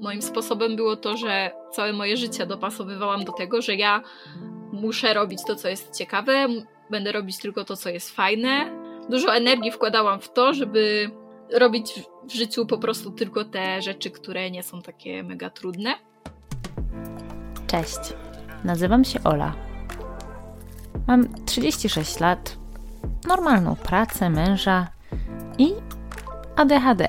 moim sposobem było to, że całe moje życie dopasowywałam do tego, że ja muszę robić to, co jest ciekawe, będę robić tylko to, co jest fajne. Dużo energii wkładałam w to, żeby robić w życiu po prostu tylko te rzeczy, które nie są takie mega trudne. Cześć, nazywam się Ola. Mam 36 lat, normalną pracę, męża i ADHD.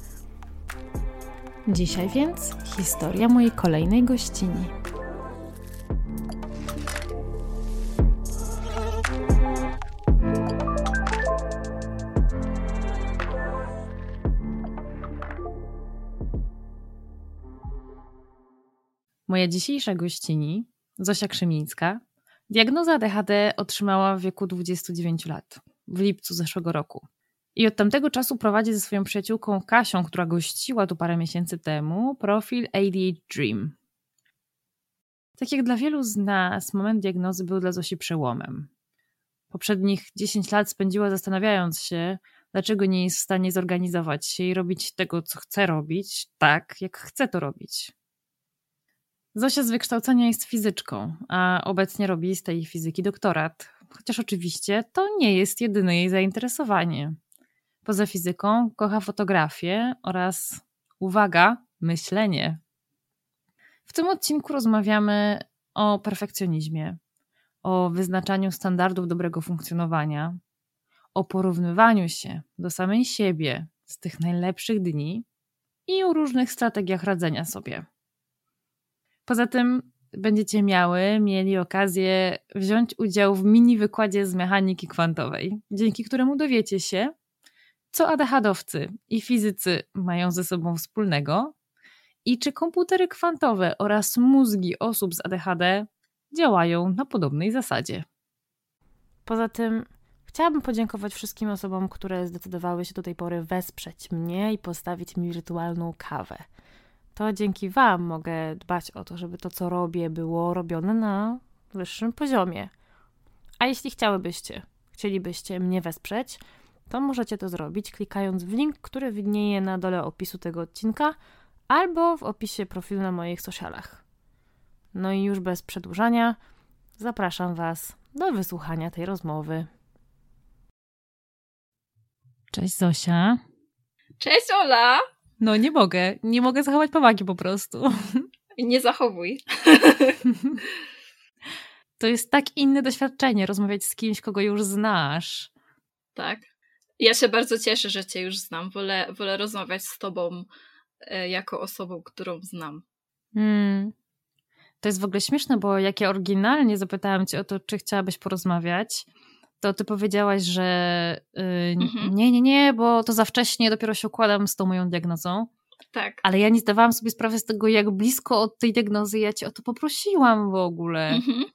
Dzisiaj więc historia mojej kolejnej gościni. Moja dzisiejsza gościni, Zosia Krzemińska, diagnozę ADHD otrzymała w wieku 29 lat, w lipcu zeszłego roku. I od tamtego czasu prowadzi ze swoją przyjaciółką Kasią, która gościła tu parę miesięcy temu, profil ADHD Dream. Tak jak dla wielu z nas, moment diagnozy był dla Zosi przełomem. Poprzednich 10 lat spędziła zastanawiając się, dlaczego nie jest w stanie zorganizować się i robić tego, co chce robić, tak jak chce to robić. Zosia z wykształcenia jest fizyczką, a obecnie robi z tej fizyki doktorat. Chociaż oczywiście to nie jest jedyne jej zainteresowanie. Poza fizyką kocha fotografię oraz, uwaga, myślenie. W tym odcinku rozmawiamy o perfekcjonizmie, o wyznaczaniu standardów dobrego funkcjonowania, o porównywaniu się do samej siebie z tych najlepszych dni i o różnych strategiach radzenia sobie. Poza tym będziecie miały, mieli okazję wziąć udział w mini wykładzie z mechaniki kwantowej, dzięki któremu dowiecie się, co ADHDowcy i fizycy mają ze sobą wspólnego i czy komputery kwantowe oraz mózgi osób z ADHD działają na podobnej zasadzie. Poza tym chciałabym podziękować wszystkim osobom, które zdecydowały się do tej pory wesprzeć mnie i postawić mi wirtualną kawę. To dzięki Wam mogę dbać o to, żeby to, co robię, było robione na wyższym poziomie. A jeśli chciałybyście, chcielibyście mnie wesprzeć, to możecie to zrobić klikając w link, który widnieje na dole opisu tego odcinka albo w opisie profilu na moich socialach. No i już bez przedłużania, zapraszam Was do wysłuchania tej rozmowy. Cześć Zosia. Cześć Ola! No nie mogę, nie mogę zachować powagi po prostu. Nie zachowuj. To jest tak inne doświadczenie rozmawiać z kimś, kogo już znasz. Tak. Ja się bardzo cieszę, że Cię już znam. Wolę, wolę rozmawiać z Tobą e, jako osobą, którą znam. Hmm. To jest w ogóle śmieszne, bo jak ja oryginalnie zapytałam Cię o to, czy chciałabyś porozmawiać, to Ty powiedziałaś, że yy, mhm. nie, nie, nie, bo to za wcześnie, dopiero się układam z tą moją diagnozą. Tak. Ale ja nie zdawałam sobie sprawy z tego, jak blisko od tej diagnozy ja Cię o to poprosiłam w ogóle. Mhm.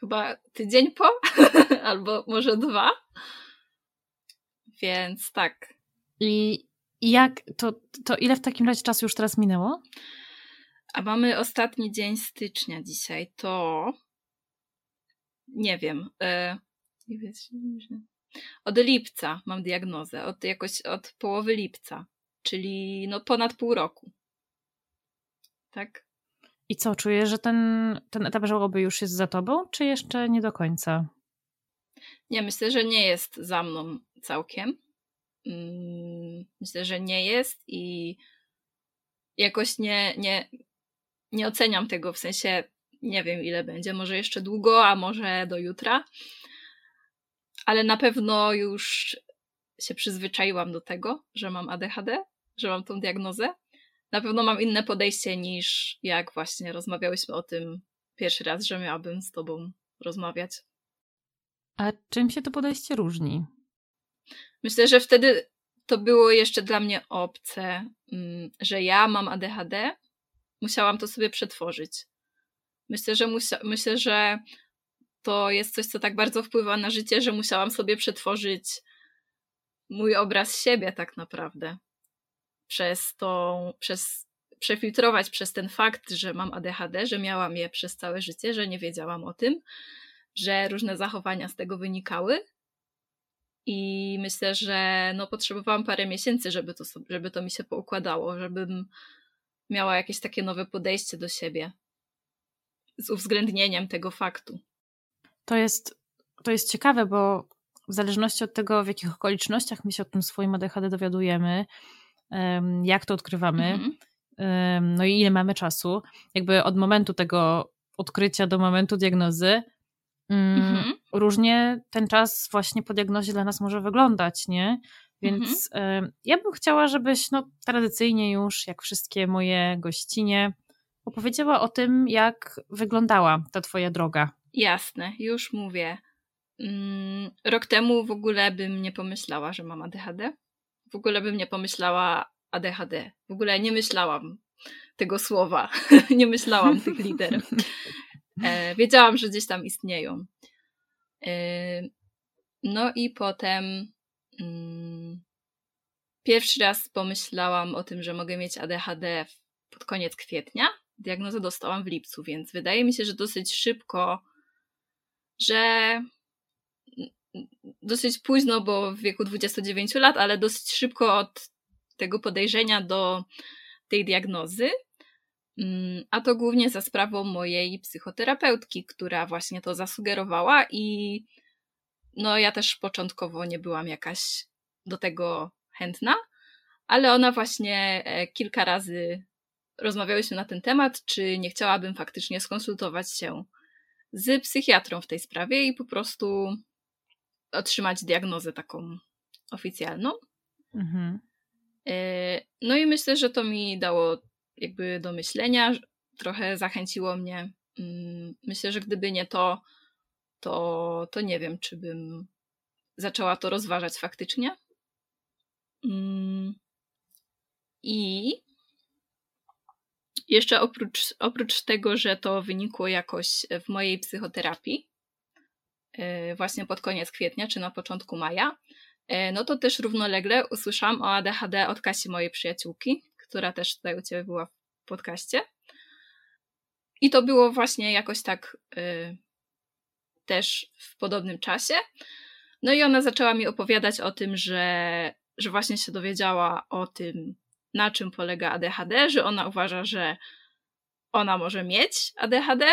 Chyba tydzień po, albo może dwa. Więc tak. I jak, to, to ile w takim razie czasu już teraz minęło? A mamy ostatni dzień stycznia dzisiaj, to nie wiem. E, od lipca mam diagnozę, od jakoś od połowy lipca, czyli no ponad pół roku. Tak? I co, czujesz, że ten, ten etap żałoby już jest za tobą, czy jeszcze nie do końca? Nie, myślę, że nie jest za mną całkiem. Mm, myślę, że nie jest i jakoś nie, nie, nie oceniam tego w sensie nie wiem ile będzie, może jeszcze długo, a może do jutra. Ale na pewno już się przyzwyczaiłam do tego, że mam ADHD, że mam tą diagnozę. Na pewno mam inne podejście niż jak właśnie rozmawiałyśmy o tym pierwszy raz, że miałabym z tobą rozmawiać. A czym się to podejście różni? Myślę, że wtedy to było jeszcze dla mnie obce, mm, że ja mam ADHD. Musiałam to sobie przetworzyć. Myślę, że myślę, że to jest coś, co tak bardzo wpływa na życie, że musiałam sobie przetworzyć mój obraz siebie tak naprawdę. Przez tą, przez przefiltrować przez ten fakt, że mam ADHD, że miałam je przez całe życie, że nie wiedziałam o tym, że różne zachowania z tego wynikały. I myślę, że no, potrzebowałam parę miesięcy, żeby to, żeby to mi się poukładało, żebym miała jakieś takie nowe podejście do siebie z uwzględnieniem tego faktu. To jest, to jest ciekawe, bo w zależności od tego, w jakich okolicznościach my się o tym swoim ADHD dowiadujemy, jak to odkrywamy, mhm. no i ile mamy czasu, jakby od momentu tego odkrycia do momentu diagnozy, mhm. różnie ten czas właśnie po diagnozie dla nas może wyglądać, nie? Więc mhm. ja bym chciała, żebyś no, tradycyjnie już, jak wszystkie moje gościnie, opowiedziała o tym, jak wyglądała ta twoja droga. Jasne, już mówię. Mm, rok temu w ogóle bym nie pomyślała, że mam ADHD. W ogóle bym nie pomyślała ADHD. W ogóle nie myślałam tego słowa. nie myślałam tych liter. E, wiedziałam, że gdzieś tam istnieją. E, no i potem mm, pierwszy raz pomyślałam o tym, że mogę mieć ADHD pod koniec kwietnia. Diagnozę dostałam w lipcu, więc wydaje mi się, że dosyć szybko, że dosyć późno, bo w wieku 29 lat, ale dosyć szybko od tego podejrzenia do tej diagnozy. Mm, a to głównie za sprawą mojej psychoterapeutki, która właśnie to zasugerowała, i no ja też początkowo nie byłam jakaś do tego chętna, ale ona właśnie e, kilka razy rozmawiałyśmy na ten temat, czy nie chciałabym faktycznie skonsultować się z psychiatrą w tej sprawie i po prostu otrzymać diagnozę taką oficjalną. Mhm. E, no i myślę, że to mi dało jakby do myślenia, trochę zachęciło mnie. Mm, myślę, że gdyby nie to, to, to nie wiem, czy bym zaczęła to rozważać faktycznie. Mm. I jeszcze oprócz, oprócz tego, że to wynikło jakoś w mojej psychoterapii, e, właśnie pod koniec kwietnia czy na początku maja, e, no to też równolegle usłyszałam o ADHD od Kasi, mojej przyjaciółki, która też tutaj u Ciebie była w podcaście. I to było właśnie jakoś tak y, też w podobnym czasie. No i ona zaczęła mi opowiadać o tym, że, że właśnie się dowiedziała o tym, na czym polega ADHD, że ona uważa, że ona może mieć ADHD.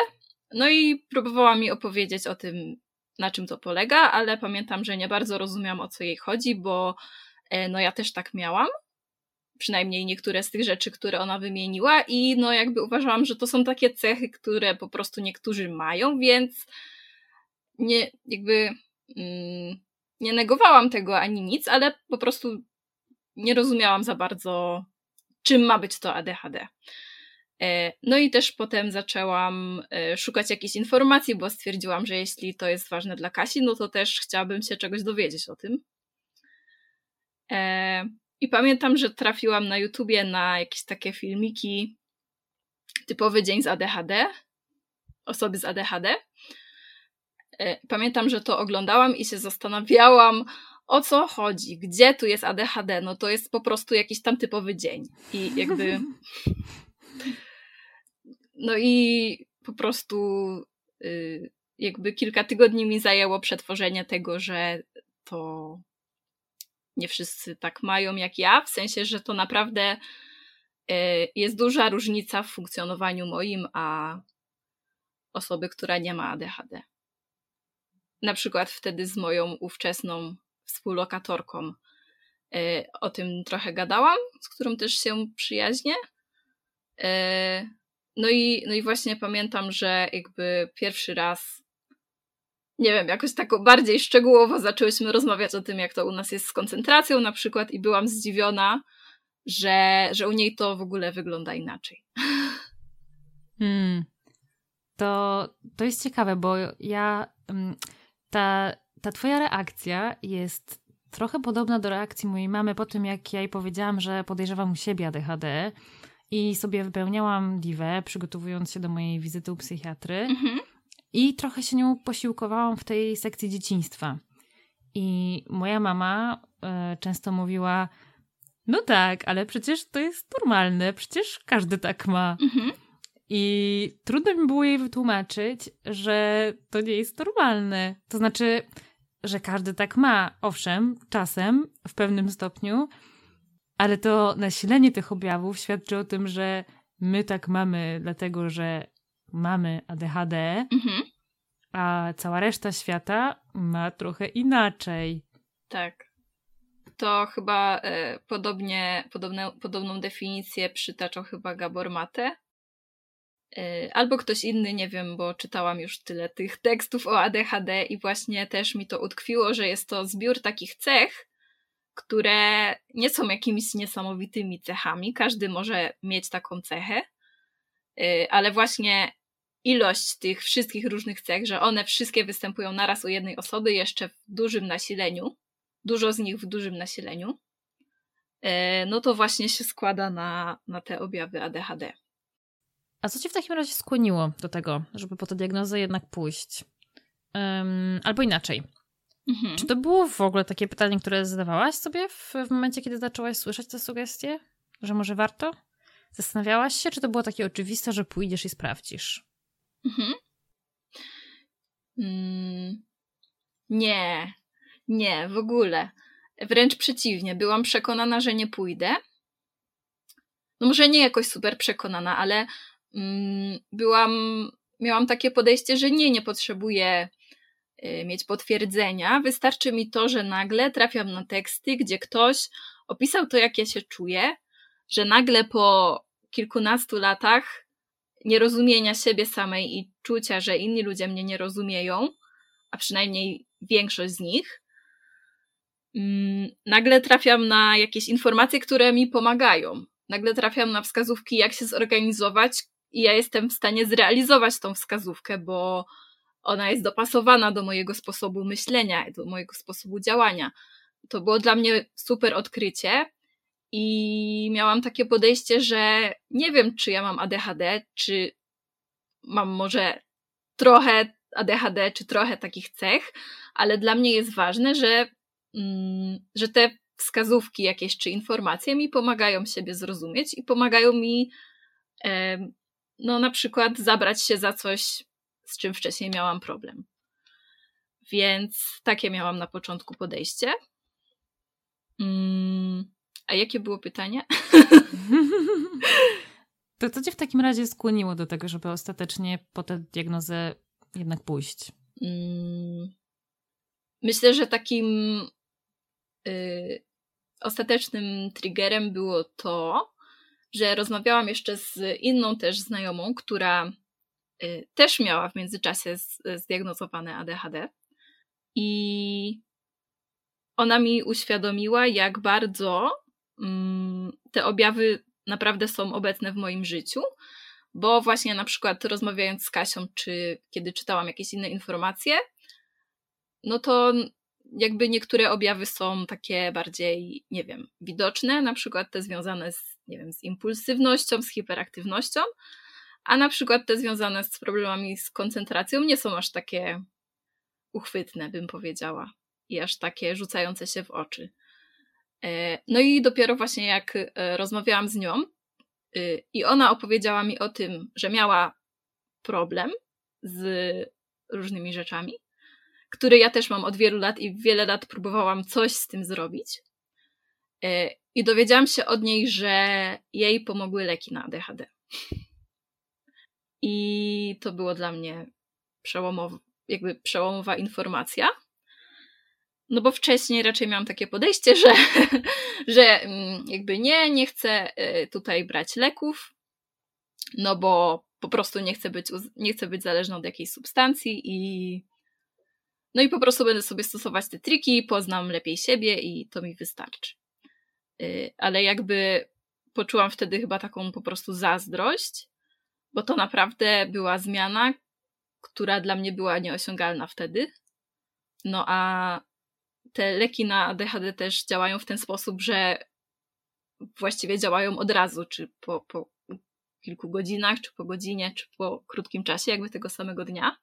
No i próbowała mi opowiedzieć o tym, na czym to polega, ale pamiętam, że nie bardzo rozumiałam o co jej chodzi, bo e, no ja też tak miałam przynajmniej niektóre z tych rzeczy, które ona wymieniła, i no jakby uważałam, że to są takie cechy, które po prostu niektórzy mają, więc nie jakby mm, nie negowałam tego ani nic, ale po prostu nie rozumiałam za bardzo, czym ma być to ADHD. E, no i też potem zaczęłam e, szukać jakichś informacji, bo stwierdziłam, że jeśli to jest ważne dla Kasi, no to też chciałabym się czegoś dowiedzieć o tym. I pamiętam, że trafiłam na YouTubie na jakieś takie filmiki typowy dzień z ADHD, osoby z ADHD. E, pamiętam, że to oglądałam i się zastanawiałam, o co chodzi, gdzie tu jest ADHD. No to jest po prostu jakiś tam typowy dzień. I jakby. No i po prostu y, jakby kilka tygodni mi zajęło przetworzenie tego, że to nie wszyscy tak mają jak ja, w sensie, że to naprawdę e, jest duża różnica w funkcjonowaniu moim, a osoby, która nie ma ADHD. Na przykład wtedy z moją ówczesną współlokatorką e, o tym trochę gadałam, z którą też się przyjaźnię. E, no i, no i właśnie pamiętam, że jakby pierwszy raz, nie wiem, jakoś tak bardziej szczegółowo zaczęłyśmy rozmawiać o tym, jak to u nas jest z koncentracją na przykład i byłam zdziwiona, że, że u niej to w ogóle wygląda inaczej. Hmm. To, to jest ciekawe, bo ja mm, ta, ta twoja reakcja jest trochę podobna do reakcji mojej mamy po tym, jak ja jej powiedziałam, że podejrzewam u siebie ADHD i sobie wypełniałam diwę, przygotowując się do mojej wizyty u psychiatry mhm. I trochę się nią posiłkowałam w tej sekcji dzieciństwa. I moja mama y, często mówiła, no tak, ale przecież to jest normalne, przecież każdy tak ma. Mhm. I trudno mi było jej wytłumaczyć, że to nie jest normalne. To znaczy, że każdy tak ma, owszem, czasem, w pewnym stopniu, ale to nasilenie tych objawów świadczy o tym, że my tak mamy, dlatego że mamy ADHD, mhm. a cała reszta świata ma trochę inaczej. Tak. To chyba e, podobnie, podobne, podobną definicję przytaczał chyba Gabor Mate. E, albo ktoś inny, nie wiem, bo czytałam już tyle tych tekstów o ADHD i właśnie też mi to utkwiło, że jest to zbiór takich cech, które nie są jakimiś niesamowitymi cechami. Każdy może mieć taką cechę, ale właśnie ilość tych wszystkich różnych cech, że one wszystkie występują naraz u jednej osoby, jeszcze w dużym nasileniu, dużo z nich w dużym nasileniu, y, no to właśnie się składa na, na te objawy ADHD. A co cię w takim razie skłoniło do tego, żeby po tę diagnozę jednak pójść? Um, albo inaczej. Mhm. Czy to było w ogóle takie pytanie, które zadawałaś sobie w, w momencie, kiedy zaczęłaś słyszeć te sugestie? Że może warto? Zastanawiałaś się, czy to było takie oczywiste, że pójdziesz i sprawdzisz? Mhm. Mm, nie, nie, w ogóle. Wręcz przeciwnie, byłam przekonana, że nie pójdę. No może nie jakoś super przekonana, ale mm, byłam, miałam takie podejście, że nie, nie potrzebuję Y, mieć potwierdzenia. Wystarczy mi to, że nagle trafiam na teksty, gdzie ktoś opisał to, jak ja się czuję, że nagle po kilkunastu latach nierozumienia siebie samej i czucia, że inni ludzie mnie nie rozumieją, a przynajmniej większość z nich, mm, nagle trafiam na jakieś informacje, które mi pomagają. Nagle trafiam na wskazówki, jak się zorganizować, i ja jestem w stanie zrealizować tą wskazówkę, bo ona jest dopasowana do mojego sposobu myślenia, do mojego sposobu działania. To było dla mnie super odkrycie i miałam takie podejście, że nie wiem, czy ja mam ADHD, czy mam może trochę ADHD, czy trochę takich cech, ale dla mnie jest ważne, że, mm, że te wskazówki jakieś czy informacje mi pomagają siebie zrozumieć i pomagają mi no na przykład zabrać się za coś z czym wcześniej miałam problem. Więc takie miałam na początku podejście. Mm, a jakie było pytanie? To co cię w takim razie skłoniło do tego, żeby ostatecznie po tę diagnozę jednak pójść? Mm, myślę, że takim y, ostatecznym triggerem było to, że rozmawiałam jeszcze z inną też znajomą, która Y, też miała w międzyczasie zdiagnozowane ADHD. I ona mi uświadomiła, jak bardzo te objawy naprawdę są obecne w moim życiu, bo właśnie na przykład rozmawiając z Kasią, czy kiedy czytałam jakieś inne informacje, no to jakby niektóre objawy są takie bardziej, nie wiem, widoczne, na przykład te związane z, nie wiem, z impulsywnością, z hiperaktywnością, a na przykład te związane z problemami z koncentracją nie są aż takie uchwytne, bym powiedziała, i aż takie rzucające się w oczy. E, no i dopiero właśnie jak e, rozmawiałam z nią y, i ona opowiedziała mi o tym, że miała problem z różnymi rzeczami, który ja też mam od wielu lat i wiele lat próbowałam coś z tym zrobić. E, I dowiedziałam się od niej, że jej pomogły leki na ADHD. I to było dla mnie przełomowa, jakby przełomowa informacja. No bo wcześniej raczej miałam takie podejście, że, że mm, jakby nie, nie chcę y, tutaj brać leków, no bo po prostu nie chcę być, nie chcę być zależna od jakiejś substancji i no i po prostu będę sobie stosować te triki, poznam lepiej siebie i to mi wystarczy. Y, ale jakby poczułam wtedy chyba taką po prostu zazdrość, bo to naprawdę była zmiana, która dla mnie była nieosiągalna wtedy. No a te leki na ADHD też działają w ten sposób, że właściwie działają od razu, czy po, po kilku godzinach, czy po godzinie, czy po krótkim czasie, jakby tego samego dnia.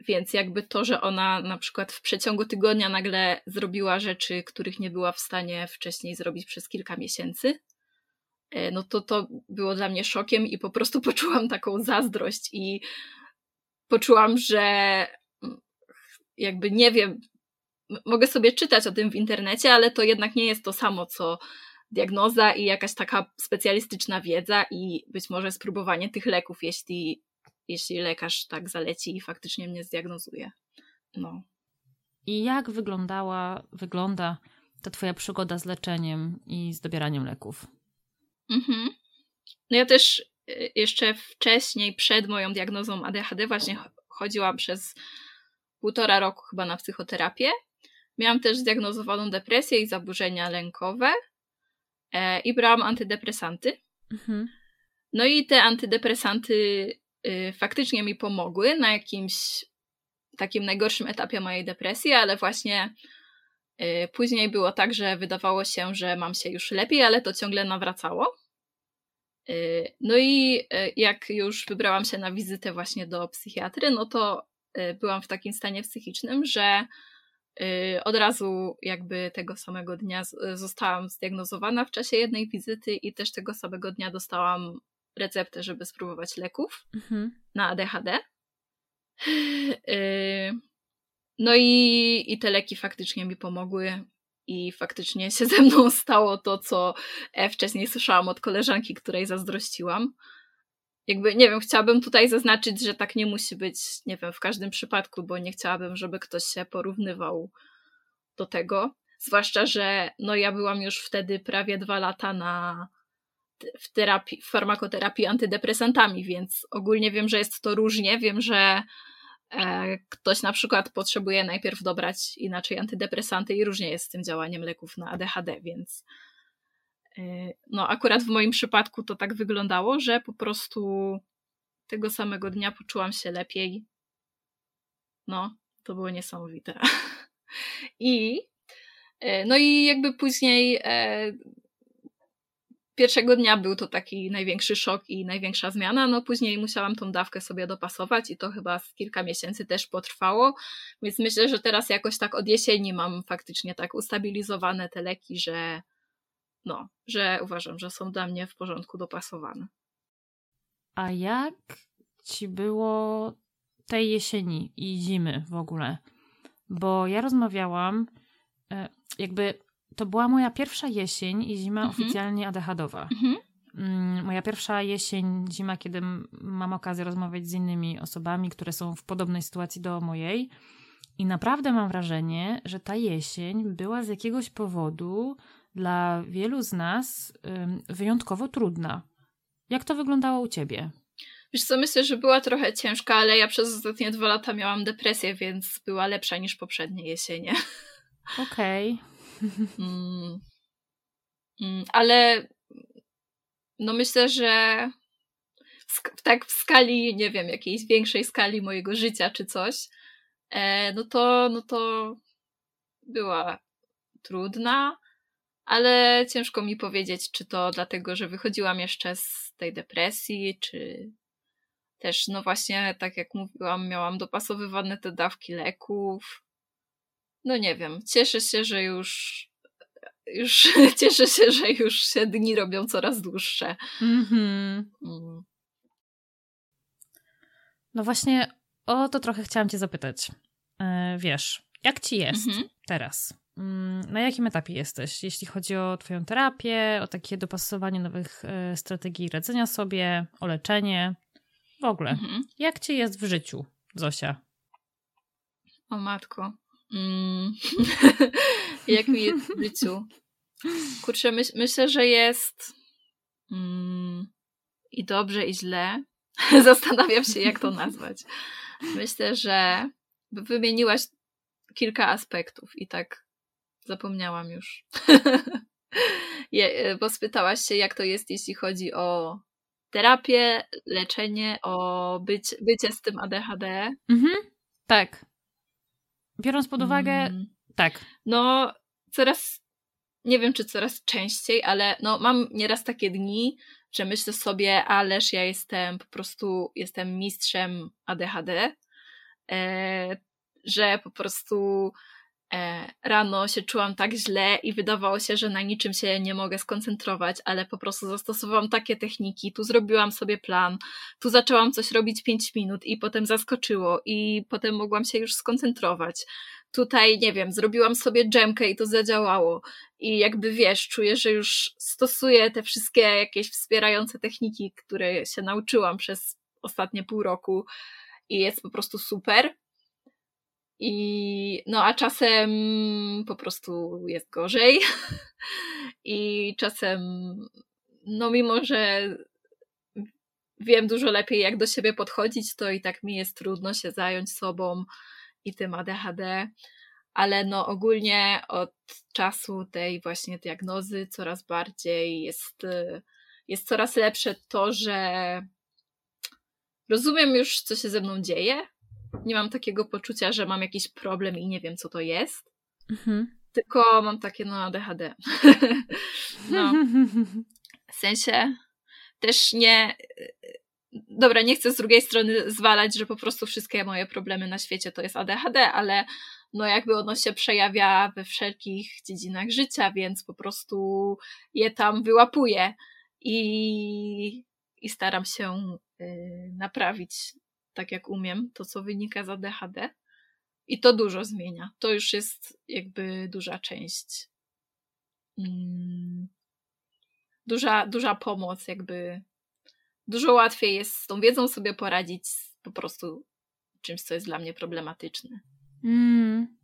Więc jakby to, że ona na przykład w przeciągu tygodnia nagle zrobiła rzeczy, których nie była w stanie wcześniej zrobić przez kilka miesięcy, e, no to to było dla mnie szokiem i po prostu poczułam taką zazdrość i poczułam, że mm, jakby nie wiem, mogę sobie czytać o tym w internecie, ale to jednak nie jest to samo, co diagnoza i jakaś taka specjalistyczna wiedza i być może spróbowanie tych leków, jeśli, jeśli lekarz tak zaleci i faktycznie mnie zdiagnozuje. No. I jak wyglądała, wygląda ta twoja przygoda z leczeniem i z dobieraniem leków? Mhm. No ja też y, jeszcze wcześniej, przed moją diagnozą ADHD, właśnie chodziłam przez półtora roku chyba na psychoterapię. Miałam też zdiagnozowaną depresję i zaburzenia lękowe e, i brałam antydepresanty. Mhm. No i te antydepresanty y, faktycznie mi pomogły na jakimś takim najgorszym etapie mojej depresji, ale właśnie y, później było tak, że wydawało się, że mam się już lepiej, ale to ciągle nawracało. Y, no i y, jak już wybrałam się na wizytę właśnie do psychiatry, no to y, byłam w takim stanie psychicznym, że od razu jakby tego samego dnia zostałam zdiagnozowana w czasie jednej wizyty i też tego samego dnia dostałam receptę, żeby spróbować leków mhm. na ADHD. No i, i te leki faktycznie mi pomogły i faktycznie się ze mną stało to, co e, wcześniej słyszałam od koleżanki, której zazdrościłam. Jakby, nie wiem, chciałabym tutaj zaznaczyć, że tak nie musi być, nie wiem, w każdym przypadku, bo nie chciałabym, żeby ktoś się porównywał do tego. Zwłaszcza, że no ja byłam już wtedy prawie dwa lata na w terapii, w farmakoterapii antydepresantami, więc ogólnie wiem, że jest to różnie. Wiem, że E, ktoś na przykład potrzebuje najpierw dobrać inaczej antydepresanty i różnie jest z tym działaniem leków na ADHD, więc no akurat w moim przypadku to tak wyglądało, że po prostu tego samego dnia poczułam się lepiej. No, to było niesamowite. I e, no i jakby później Pierwszego dnia był to taki największy szok i największa zmiana, no później musiałam tą dawkę sobie dopasować i to chyba z kilka miesięcy też potrwało, więc myślę, że teraz jakoś tak od jesieni mam faktycznie tak ustabilizowane te leki, że no, że uważam, że są dla mnie w porządku dopasowane. A jak ci było tej jesieni i zimy w ogóle? Bo ja rozmawiałam, e, jakby to była moja pierwsza jesień i zima mhm. oficjalnie ADHDowa. Mhm. Mm, moja pierwsza jesień, zima, kiedy mam okazję rozmawiać z innymi osobami, które są w podobnej sytuacji do mojej. I naprawdę mam wrażenie, że ta jesień była z jakiegoś powodu dla wielu z nas wyjątkowo trudna. Jak to wyglądało u ciebie? Wiesz co, myślę, że była trochę ciężka, ale ja przez ostatnie dwa lata miałam depresję, więc była lepsza niż poprzednie jesienie. Okej. Okay. Mm, mm, ale no myślę, że w, tak w skali, nie wiem, jakiejś większej skali mojego życia czy coś, e, no to, no to była trudna, ale ciężko mi powiedzieć, czy to dlatego, że wychodziłam jeszcze z tej depresji, czy też, no właśnie, tak jak mówiłam, miałam dopasowywane te dawki leków. No nie wiem, cieszę się, że już już cieszę się, że już się dni robią coraz dłuższe. Mm-hmm. Mm. No właśnie o to trochę chciałam cię zapytać. E, wiesz, jak ci jest mm-hmm. Teraz? Mm, na jakim etapie jesteś, jeśli chodzi o Twoją terapię, o takie dopasowanie nowych e, strategii radzenia sobie, o leczenie, w ogóle? Mm-hmm. Jak ci jest w życiu, Zosia? O matko. Mm. Jak mi jest w życiu? Kurczę, myśl, myślę, że jest mm, i dobrze, i źle. Zastanawiam się, jak to nazwać. Myślę, że wymieniłaś kilka aspektów i tak zapomniałam już. Je, bo spytałaś się, jak to jest, jeśli chodzi o terapię, leczenie, o być, bycie z tym ADHD. Mhm, tak. Biorąc pod uwagę, mm. tak. No, coraz, nie wiem czy coraz częściej, ale no, mam nieraz takie dni, że myślę sobie, ależ ja jestem po prostu, jestem mistrzem ADHD, e, że po prostu e, rano się czułam tak źle i wydawało się, że na niczym się nie mogę skoncentrować, ale po prostu zastosowałam takie techniki, tu zrobiłam sobie plan, tu zaczęłam coś robić 5 minut i potem zaskoczyło i potem mogłam się już skoncentrować. Tutaj, nie wiem, zrobiłam sobie dżemkę i to zadziałało. I jakby wiesz, czuję, że już stosuję te wszystkie jakieś wspierające techniki, które się nauczyłam przez ostatnie pół roku i jest po prostu super. I no a czasem po prostu jest gorzej. I czasem, no mimo, że wiem dużo lepiej, jak do siebie podchodzić, to i tak mi jest trudno się zająć sobą i tym ADHD. Ale no ogólnie od czasu tej właśnie diagnozy coraz bardziej jest, jest coraz lepsze to, że rozumiem już, co się ze mną dzieje, nie mam takiego poczucia, że mam jakiś problem i nie wiem, co to jest. Mhm. Tylko mam takie, no, ADHD. no. W sensie też nie. Dobra, nie chcę z drugiej strony zwalać, że po prostu wszystkie moje problemy na świecie to jest ADHD, ale no jakby ono się przejawia we wszelkich dziedzinach życia, więc po prostu je tam wyłapuję i, i staram się y, naprawić tak jak umiem, to co wynika z ADHD. I to dużo zmienia. To już jest jakby duża część. Mm, duża, duża pomoc, jakby. Dużo łatwiej jest z tą wiedzą sobie poradzić po prostu czymś, co jest dla mnie problematyczne. Mm.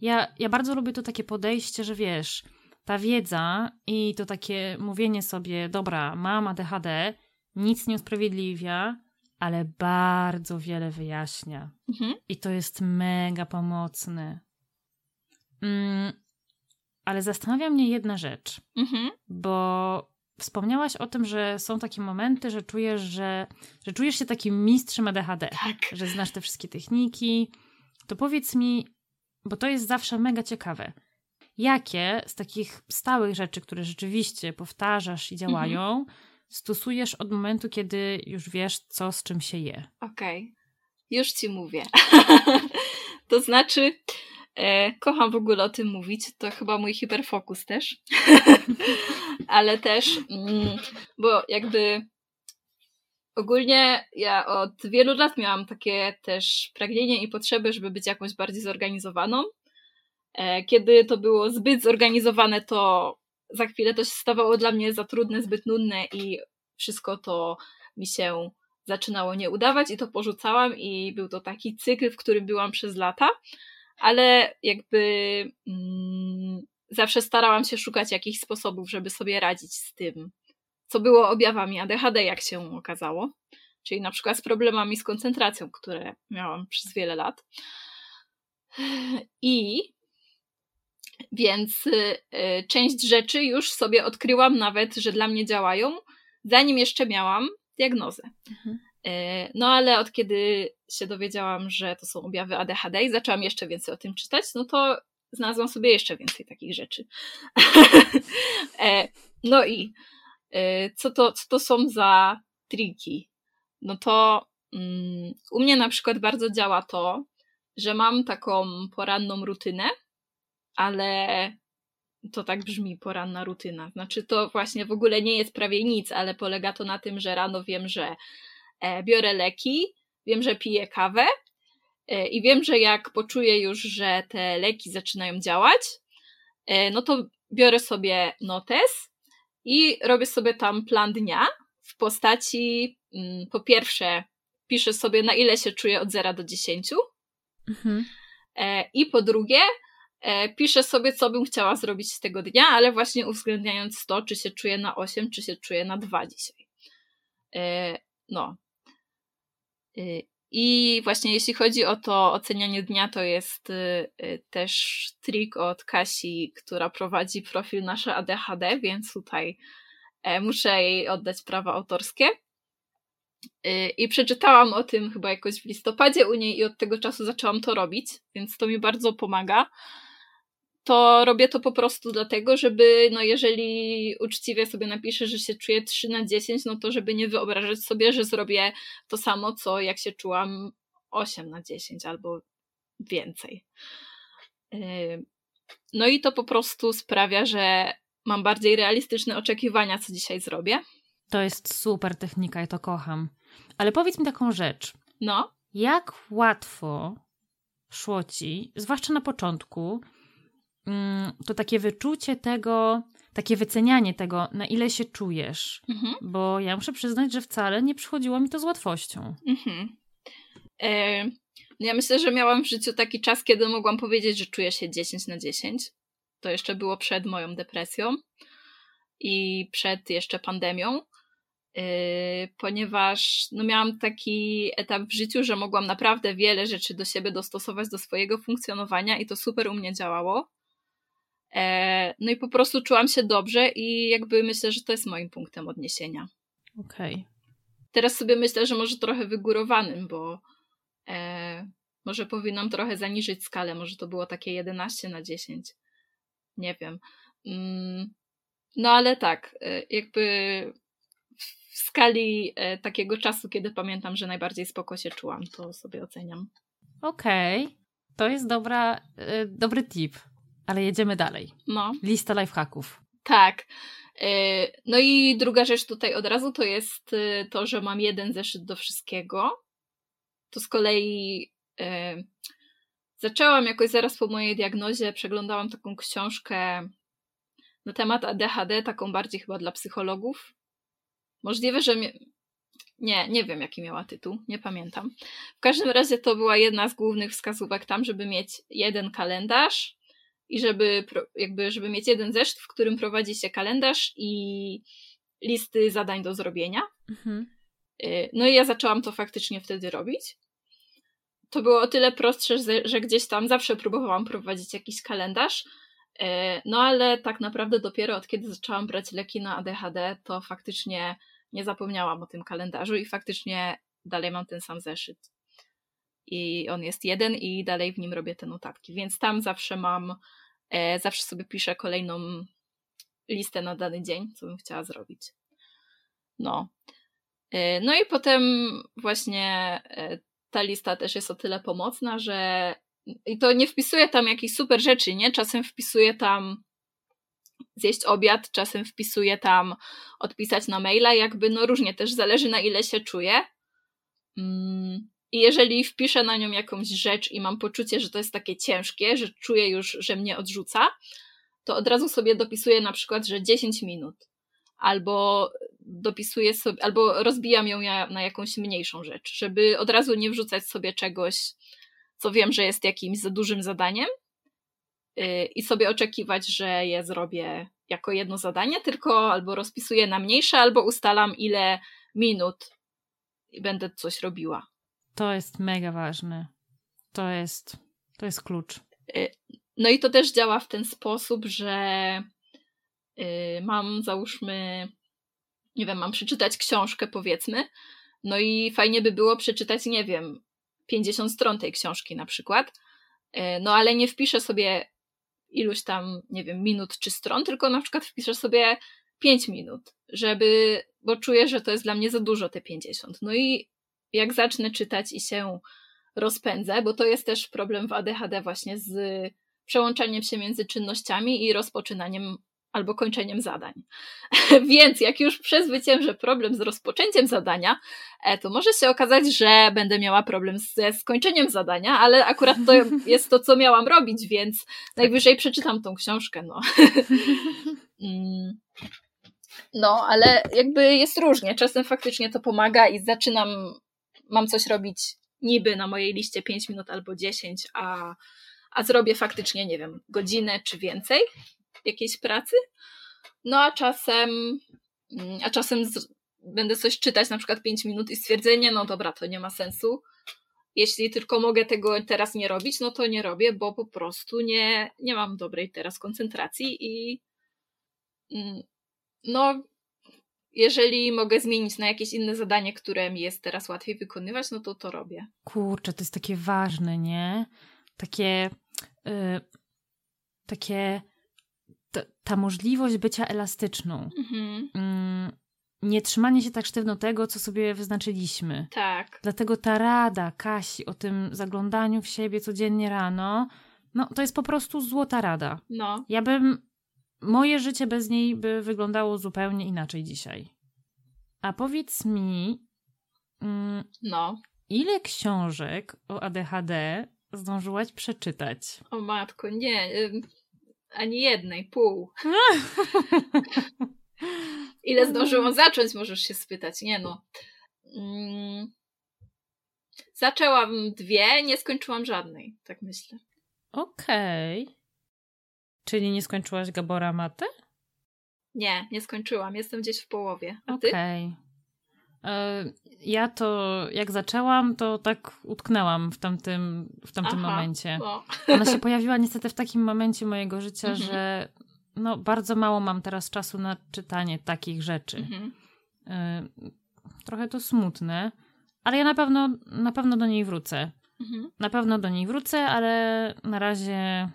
Ja, ja bardzo lubię to takie podejście, że wiesz, ta wiedza i to takie mówienie sobie, dobra, mam ADHD, nic nie usprawiedliwia, ale bardzo wiele wyjaśnia. Mhm. I to jest mega pomocne. Mm, ale zastanawia mnie jedna rzecz, mhm. bo wspomniałaś o tym, że są takie momenty, że czujesz, że, że czujesz się takim mistrzem ADHD, tak. że znasz te wszystkie techniki. To powiedz mi, bo to jest zawsze mega ciekawe. Jakie z takich stałych rzeczy, które rzeczywiście powtarzasz i działają, mhm stosujesz od momentu, kiedy już wiesz, co z czym się je. Okej, okay. już ci mówię. to znaczy, e, kocham w ogóle o tym mówić, to chyba mój hiperfokus też, ale też, mm, bo jakby ogólnie ja od wielu lat miałam takie też pragnienie i potrzeby, żeby być jakąś bardziej zorganizowaną. E, kiedy to było zbyt zorganizowane, to za chwilę to się stawało dla mnie za trudne, zbyt nudne i wszystko to mi się zaczynało nie udawać i to porzucałam i był to taki cykl, w którym byłam przez lata, ale jakby mm, zawsze starałam się szukać jakichś sposobów, żeby sobie radzić z tym, co było objawami ADHD, jak się okazało, czyli na przykład z problemami z koncentracją, które miałam przez wiele lat. I więc y, y, część rzeczy już sobie odkryłam nawet, że dla mnie działają, zanim jeszcze miałam diagnozę. Mhm. E, no ale od kiedy się dowiedziałam, że to są objawy ADHD i zaczęłam jeszcze więcej o tym czytać, no to znalazłam sobie jeszcze więcej takich rzeczy. E, no i e, co to, co to są za triki? No to um, u mnie na przykład bardzo działa to, że mam taką poranną rutynę, ale to tak brzmi poranna rutyna. Znaczy, to właśnie w ogóle nie jest prawie nic, ale polega to na tym, że rano wiem, że e, biorę leki, wiem, że piję kawę e, i wiem, że jak poczuję już, że te leki zaczynają działać, e, no to biorę sobie notes i robię sobie tam plan dnia w postaci, mm, po pierwsze, piszę sobie na ile się czuję od 0 do 10. Mhm. I po drugie, piszę sobie, co bym chciała zrobić z tego dnia, ale właśnie uwzględniając to, czy się czuję na 8, czy się czuję na 2 dzisiaj. E, no. Y, I właśnie jeśli chodzi o to ocenianie dnia, to jest też trik od Kasi, która prowadzi profil nasze ADHD, więc tutaj e, muszę jej oddać prawa autorskie. I przeczytałam o tym chyba jakoś w listopadzie u niej i od tego czasu zaczęłam to robić, więc to mi bardzo pomaga to robię to po prostu dlatego, żeby, no jeżeli uczciwie sobie napiszę, że się czuję 3 na 10, no to żeby nie wyobrażać sobie, że zrobię to samo, co jak się czułam 8 na 10 albo więcej. No i to po prostu sprawia, że mam bardziej realistyczne oczekiwania, co dzisiaj zrobię. To jest super technika, ja to kocham. Ale powiedz mi taką rzecz. No. Jak łatwo szło ci, zwłaszcza na początku, to takie wyczucie tego, takie wycenianie tego, na ile się czujesz. Mhm. Bo ja muszę przyznać, że wcale nie przychodziło mi to z łatwością. Mhm. E, no ja myślę, że miałam w życiu taki czas, kiedy mogłam powiedzieć, że czuję się 10 na 10. To jeszcze było przed moją depresją i przed jeszcze pandemią. Yy, ponieważ no, miałam taki etap w życiu, że mogłam naprawdę wiele rzeczy do siebie dostosować do swojego funkcjonowania i to super u mnie działało. E, no i po prostu czułam się dobrze i jakby myślę, że to jest moim punktem odniesienia. Okej. Okay. Teraz sobie myślę, że może trochę wygórowanym, bo e, może powinnam trochę zaniżyć skalę, może to było takie 11 na 10. Nie wiem. Mm, no ale tak, e, jakby w skali e, takiego czasu, kiedy pamiętam, że najbardziej spoko się czułam, to sobie oceniam. Okej, okay. to jest dobra, dobry tip. Ale jedziemy dalej. No. Lista lifehacków. Tak. E, no i druga rzecz tutaj od razu to jest e, to, że mam jeden zeszyt do wszystkiego. To z kolei e, zaczęłam jakoś zaraz po mojej diagnozie, przeglądałam taką książkę na temat ADHD, taką bardziej chyba dla psychologów. Możliwe, że. Nie, nie wiem jaki miała tytuł, nie pamiętam. W każdym razie to była jedna z głównych wskazówek tam, żeby mieć jeden kalendarz i żeby, jakby, żeby mieć jeden zeszyt, w którym prowadzi się kalendarz i listy zadań do zrobienia. Mhm. Y, no i ja zaczęłam to faktycznie wtedy robić. To było o tyle prostsze, że gdzieś tam zawsze próbowałam prowadzić jakiś kalendarz, y, no ale tak naprawdę dopiero od kiedy zaczęłam brać leki na ADHD, to faktycznie nie zapomniałam o tym kalendarzu i faktycznie dalej mam ten sam zeszyt. I on jest jeden i dalej w nim robię te notatki, więc tam zawsze mam zawsze sobie piszę kolejną listę na dany dzień, co bym chciała zrobić. No. E, no i potem właśnie e, ta lista też jest o tyle pomocna, że i to nie wpisuję tam jakichś super rzeczy, nie? Czasem wpisuję tam zjeść obiad, czasem wpisuję tam odpisać na maila, jakby no różnie też zależy na ile się czuję. Mm. I jeżeli wpiszę na nią jakąś rzecz i mam poczucie, że to jest takie ciężkie, że czuję już, że mnie odrzuca, to od razu sobie dopisuję na przykład, że 10 minut. Albo dopisuję sobie, albo rozbijam ją na jakąś mniejszą rzecz, żeby od razu nie wrzucać sobie czegoś, co wiem, że jest jakimś za dużym zadaniem y, i sobie oczekiwać, że je zrobię jako jedno zadanie, tylko albo rozpisuję na mniejsze, albo ustalam ile minut będę coś robiła. To jest mega ważne. To jest, to jest klucz. Y, no i to też działa w ten sposób, że y, mam załóżmy, nie wiem, mam przeczytać książkę powiedzmy, no i fajnie by było przeczytać, nie wiem, 50 stron tej książki na przykład, y, no ale nie wpiszę sobie iluś tam, nie wiem, minut czy stron, tylko na przykład wpiszę sobie 5 minut, żeby, bo czuję, że to jest dla mnie za dużo te 50. No i jak zacznę czytać i się rozpędzę, bo to jest też problem w ADHD właśnie z przełączaniem się między czynnościami i rozpoczynaniem albo kończeniem zadań. Więc jak już przezwyciężę problem z rozpoczęciem zadania, e, to może się okazać, że będę miała problem ze skończeniem zadania, ale akurat to jest to, co miałam robić, więc najwyżej przeczytam tą książkę. No. Mm. no, ale jakby jest różnie. Czasem faktycznie to pomaga i zaczynam mam coś robić niby na mojej liście 5 minut albo 10, a, a zrobię faktycznie, nie wiem, godzinę czy więcej jakiejś pracy. No a czasem, mm, a czasem z, będę coś czytać na przykład 5 minut i stwierdzenie, no dobra, to nie ma sensu. Jeśli tylko mogę tego teraz nie robić, no to nie robię, bo po prostu nie, nie mam dobrej teraz koncentracji i mm, no jeżeli mogę zmienić na jakieś inne zadanie, które mi jest teraz łatwiej wykonywać, no to to robię. Kurczę, to jest takie ważne, nie? Takie, yy, takie, ta, ta, możliwość bycia elastyczną. Mhm. Yy, nie trzymanie się tak sztywno tego, co sobie wyznaczyliśmy. Tak. Dlatego ta rada Kasi o tym zaglądaniu w siebie codziennie rano, no to jest po prostu złota rada. No. Ja bym moje życie bez niej by wyglądało zupełnie inaczej dzisiaj. A powiedz mi, mm, no. ile książek o ADHD zdążyłaś przeczytać? O matko, nie, ani jednej, pół. ile zdążyłam zacząć, możesz się spytać. Nie no. Mm, zaczęłam dwie, nie skończyłam żadnej, tak myślę. Okej. Okay. Czyli nie skończyłaś Gabora Matę? Nie, nie skończyłam. Jestem gdzieś w połowie. A? Okej. Okay. E, ja to, jak zaczęłam, to tak utknęłam w tamtym, w tamtym Aha, momencie. No. Ona się pojawiła niestety w takim momencie mojego życia, mhm. że no, bardzo mało mam teraz czasu na czytanie takich rzeczy. Mhm. E, trochę to smutne, ale ja na pewno, na pewno do niej wrócę. Mhm. Na pewno do niej wrócę, ale na razie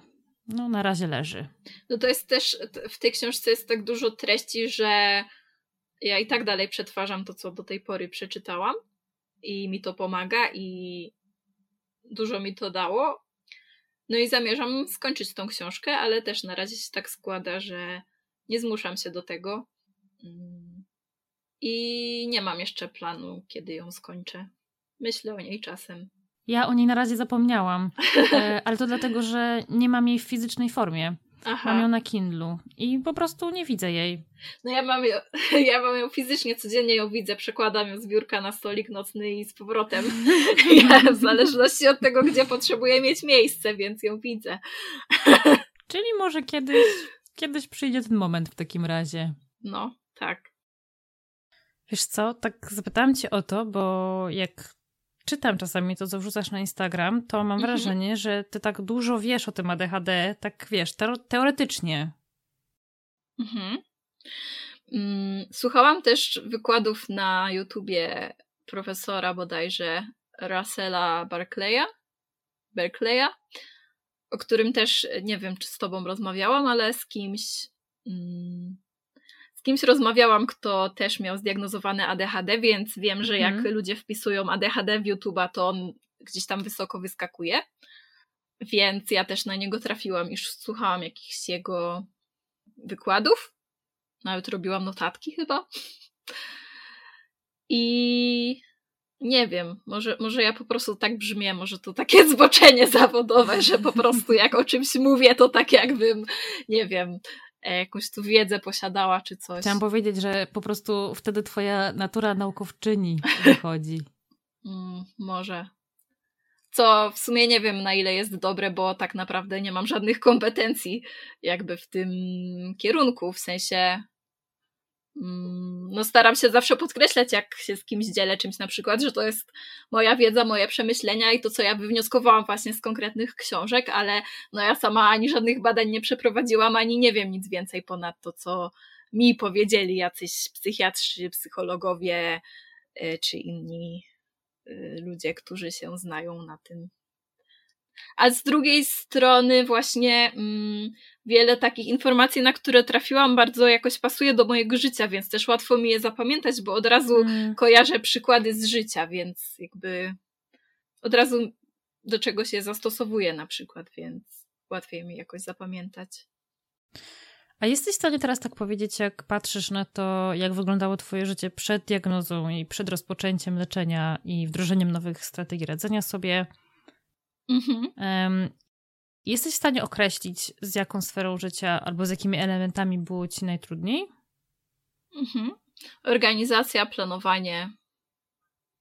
no na razie leży. No to jest też, w tej książce jest tak dużo treści, że ja i tak dalej przetwarzam to, co do tej pory przeczytałam i mi to pomaga i dużo mi to dało. No i zamierzam skończyć tą książkę, ale też na razie się tak składa, że nie zmuszam się do tego. Mm. I nie mam jeszcze planu, kiedy ją skończę. Myślę o niej czasem. Ja o niej na razie zapomniałam, e, ale to dlatego, że nie mam jej w fizycznej formie. Aha. Mam ją na Kindlu i po prostu nie widzę jej. No ja mam, ją, ja mam ją fizycznie, codziennie ją widzę, przekładam ją z biurka na stolik nocny i z powrotem. Ja, w zależności od tego, gdzie potrzebuję mieć miejsce, więc ją widzę. Czyli może kiedyś, kiedyś przyjdzie ten moment w takim razie. No, tak. Wiesz co, tak zapytałam cię o to, bo jak czytam czasami to, co wrzucasz na Instagram, to mam mhm. wrażenie, że ty tak dużo wiesz o tym ADHD, tak wiesz, teoretycznie. Mhm. Mm, słuchałam też wykładów na YouTubie profesora bodajże Russella Barclaya, Berkeleya, o którym też nie wiem, czy z tobą rozmawiałam, ale z kimś mm, kimś rozmawiałam, kto też miał zdiagnozowane ADHD, więc wiem, że jak mm. ludzie wpisują ADHD w YouTube'a, to on gdzieś tam wysoko wyskakuje. Więc ja też na niego trafiłam, już słuchałam jakichś jego wykładów. Nawet robiłam notatki chyba. I nie wiem, może, może ja po prostu tak brzmię, może to takie zboczenie zawodowe, że po prostu jak o czymś mówię, to tak jakbym, nie wiem, jakąś tu wiedzę posiadała czy coś. Chciałam powiedzieć, że po prostu wtedy twoja natura naukowczyni wychodzi. mm, może. Co w sumie nie wiem na ile jest dobre, bo tak naprawdę nie mam żadnych kompetencji jakby w tym kierunku, w sensie no staram się zawsze podkreślać, jak się z kimś dzielę czymś na przykład, że to jest moja wiedza, moje przemyślenia i to, co ja wywnioskowałam właśnie z konkretnych książek, ale no ja sama ani żadnych badań nie przeprowadziłam, ani nie wiem nic więcej ponad to, co mi powiedzieli jacyś psychiatrzy, psychologowie y, czy inni y, ludzie, którzy się znają na tym. A z drugiej strony właśnie mm, wiele takich informacji, na które trafiłam, bardzo jakoś pasuje do mojego życia, więc też łatwo mi je zapamiętać, bo od razu mm. kojarzę przykłady z życia, więc jakby od razu do czegoś je zastosowuję na przykład, więc łatwiej mi jakoś zapamiętać. A jesteś w stanie teraz tak powiedzieć, jak patrzysz na to, jak wyglądało Twoje życie przed diagnozą i przed rozpoczęciem leczenia i wdrożeniem nowych strategii radzenia sobie? Mhm. Jesteś w stanie określić, z jaką sferą życia albo z jakimi elementami było ci najtrudniej? Mhm. Organizacja, planowanie,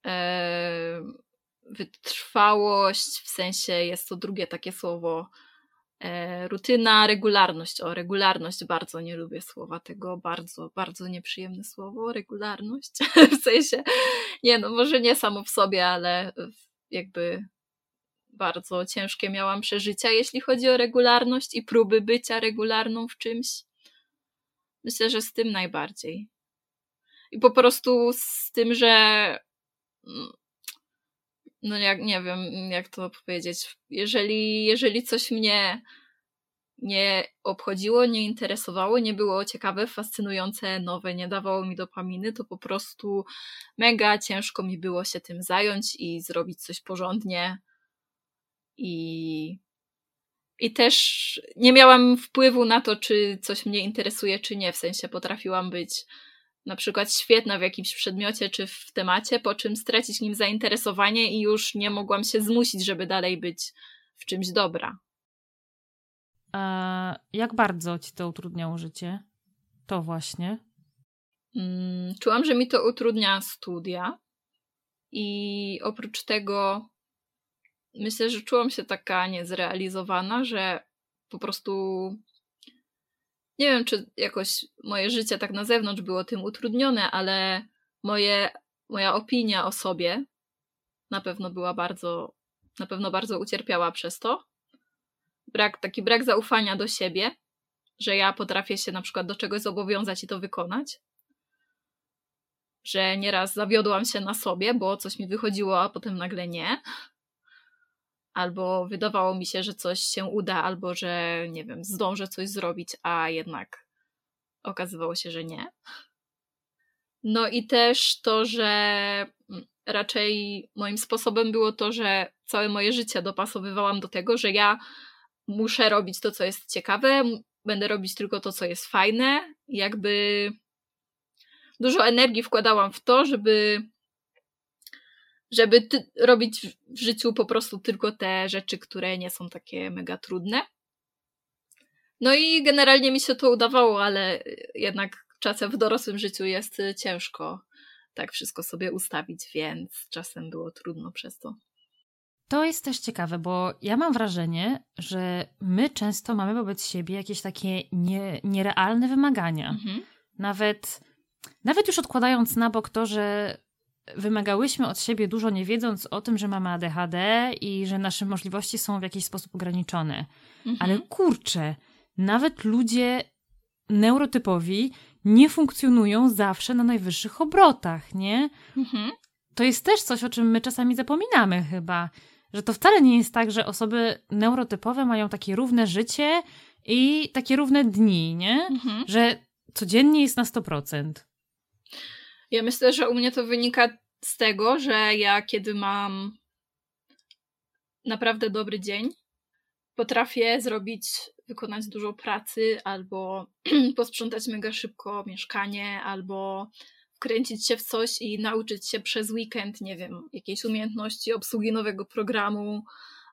e, wytrwałość, w sensie jest to drugie takie słowo, E, rutyna, regularność. O, regularność bardzo nie lubię słowa tego, bardzo, bardzo nieprzyjemne słowo, regularność. w sensie, nie no, może nie samo w sobie, ale jakby bardzo ciężkie miałam przeżycia, jeśli chodzi o regularność i próby bycia regularną w czymś. Myślę, że z tym najbardziej. I po prostu z tym, że mm, no jak nie wiem, jak to powiedzieć. Jeżeli, jeżeli coś mnie nie obchodziło, nie interesowało, nie było ciekawe, fascynujące, nowe, nie dawało mi dopaminy, to po prostu mega ciężko mi było się tym zająć i zrobić coś porządnie. I, i też nie miałam wpływu na to, czy coś mnie interesuje, czy nie. W sensie potrafiłam być na przykład świetna w jakimś przedmiocie czy w temacie, po czym stracić nim zainteresowanie i już nie mogłam się zmusić, żeby dalej być w czymś dobra. A jak bardzo ci to utrudniało życie? To właśnie. Mm, czułam, że mi to utrudnia studia. I oprócz tego myślę, że czułam się taka niezrealizowana, że po prostu nie wiem, czy jakoś moje życie tak na zewnątrz było tym utrudnione, ale moje, moja opinia o sobie na pewno była bardzo, na pewno bardzo ucierpiała przez to. Brak, taki brak zaufania do siebie, że ja potrafię się na przykład do czegoś zobowiązać i to wykonać. Że nieraz zawiodłam się na sobie, bo coś mi wychodziło, a potem nagle nie albo wydawało mi się, że coś się uda, albo że nie wiem, zdążę coś zrobić, a jednak okazywało się, że nie. No i też to, że mm, raczej moim sposobem było to, że całe moje życie dopasowywałam do tego, że ja muszę robić to, co jest ciekawe, będę robić tylko to, co jest fajne. Jakby dużo energii wkładałam w to, żeby żeby ty- robić w życiu po prostu tylko te rzeczy, które nie są takie mega trudne. No i generalnie mi się to udawało, ale jednak czasem w dorosłym życiu jest ciężko tak wszystko sobie ustawić, więc czasem było trudno przez to. To jest też ciekawe, bo ja mam wrażenie, że my często mamy wobec siebie jakieś takie nie, nierealne wymagania. Mhm. Nawet, nawet już odkładając na bok to, że wymagałyśmy od siebie dużo, nie wiedząc o tym, że mamy ADHD i że nasze możliwości są w jakiś sposób ograniczone. Mhm. Ale kurczę, nawet ludzie neurotypowi nie funkcjonują zawsze na najwyższych obrotach, nie? Mhm. To jest też coś, o czym my czasami zapominamy chyba. Że to wcale nie jest tak, że osoby neurotypowe mają takie równe życie i takie równe dni, nie? Mhm. Że codziennie jest na 100%. Ja myślę, że u mnie to wynika z tego, że ja kiedy mam naprawdę dobry dzień, potrafię zrobić, wykonać dużo pracy, albo posprzątać mega szybko mieszkanie, albo wkręcić się w coś i nauczyć się przez weekend, nie wiem, jakiejś umiejętności obsługi nowego programu,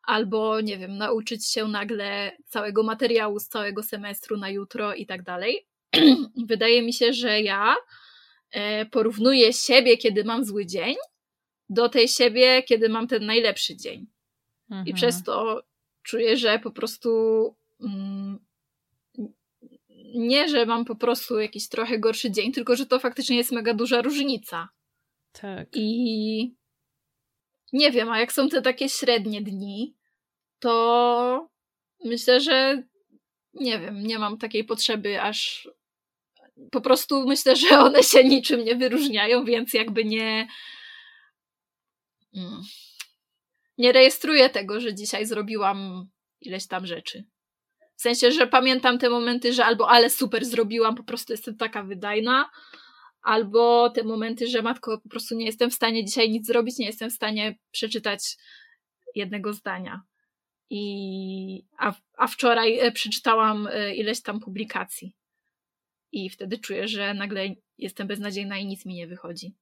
albo nie wiem, nauczyć się nagle całego materiału z całego semestru na jutro i tak dalej. Wydaje mi się, że ja porównuję siebie, kiedy mam zły dzień, do tej siebie, kiedy mam ten najlepszy dzień. Mhm. I przez to czuję, że po prostu mm, nie, że mam po prostu jakiś trochę gorszy dzień, tylko że to faktycznie jest mega duża różnica. Tak. I nie wiem, a jak są te takie średnie dni, to myślę, że nie wiem, nie mam takiej potrzeby aż po prostu myślę, że one się niczym nie wyróżniają, więc jakby nie. Mm, nie rejestruję tego, że dzisiaj zrobiłam ileś tam rzeczy. W sensie, że pamiętam te momenty, że albo ale super zrobiłam, po prostu jestem taka wydajna, albo te momenty, że matko, po prostu nie jestem w stanie dzisiaj nic zrobić, nie jestem w stanie przeczytać jednego zdania. I, a, a wczoraj e, przeczytałam e, ileś tam publikacji i wtedy czuję, że nagle jestem beznadziejna i nic mi nie wychodzi.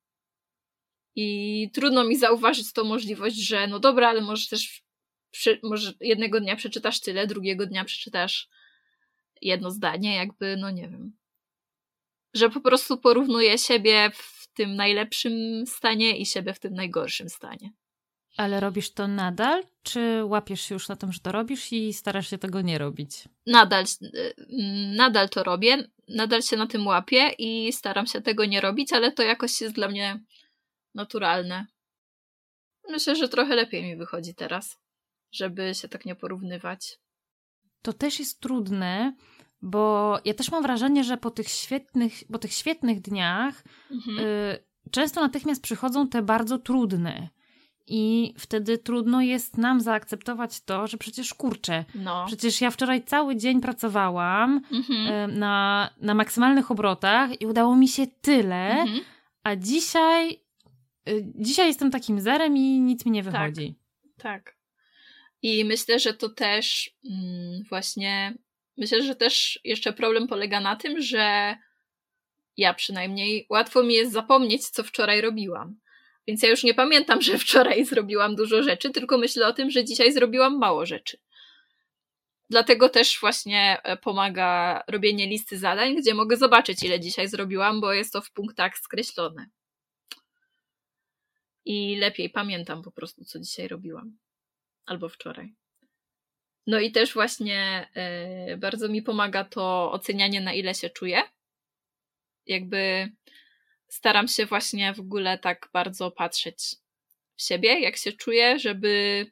I trudno mi zauważyć tą możliwość, że no dobra, ale może też może jednego dnia przeczytasz tyle, drugiego dnia przeczytasz jedno zdanie, jakby, no nie wiem. Że po prostu porównuję siebie w tym najlepszym stanie i siebie w tym najgorszym stanie. Ale robisz to nadal, czy łapiesz się już na tym, że to robisz i starasz się tego nie robić? Nadal, y, nadal to robię, nadal się na tym łapię i staram się tego nie robić, ale to jakoś jest dla mnie naturalne. Myślę, że trochę lepiej mi wychodzi teraz, żeby się tak nie porównywać. To też jest trudne, bo ja też mam wrażenie, że po tych świetnych, po tych świetnych dniach mhm. y, często natychmiast przychodzą te bardzo trudne. I wtedy trudno jest nam zaakceptować to, że przecież kurczę, no. przecież ja wczoraj cały dzień pracowałam mhm. na, na maksymalnych obrotach i udało mi się tyle, mhm. a dzisiaj, y, dzisiaj jestem takim zerem i nic mi nie tak. wychodzi. Tak. tak. I myślę, że to też mm, właśnie, myślę, że też jeszcze problem polega na tym, że ja przynajmniej łatwo mi jest zapomnieć, co wczoraj robiłam. Więc ja już nie pamiętam, że wczoraj zrobiłam dużo rzeczy, tylko myślę o tym, że dzisiaj zrobiłam mało rzeczy. Dlatego też właśnie e, pomaga robienie listy zadań, gdzie mogę zobaczyć, ile dzisiaj zrobiłam, bo jest to w punktach skreślone. I lepiej pamiętam po prostu, co dzisiaj robiłam. Albo wczoraj. No i też właśnie yy, bardzo mi pomaga to ocenianie, na ile się czuję. Jakby staram się właśnie w ogóle tak bardzo patrzeć w siebie, jak się czuję, żeby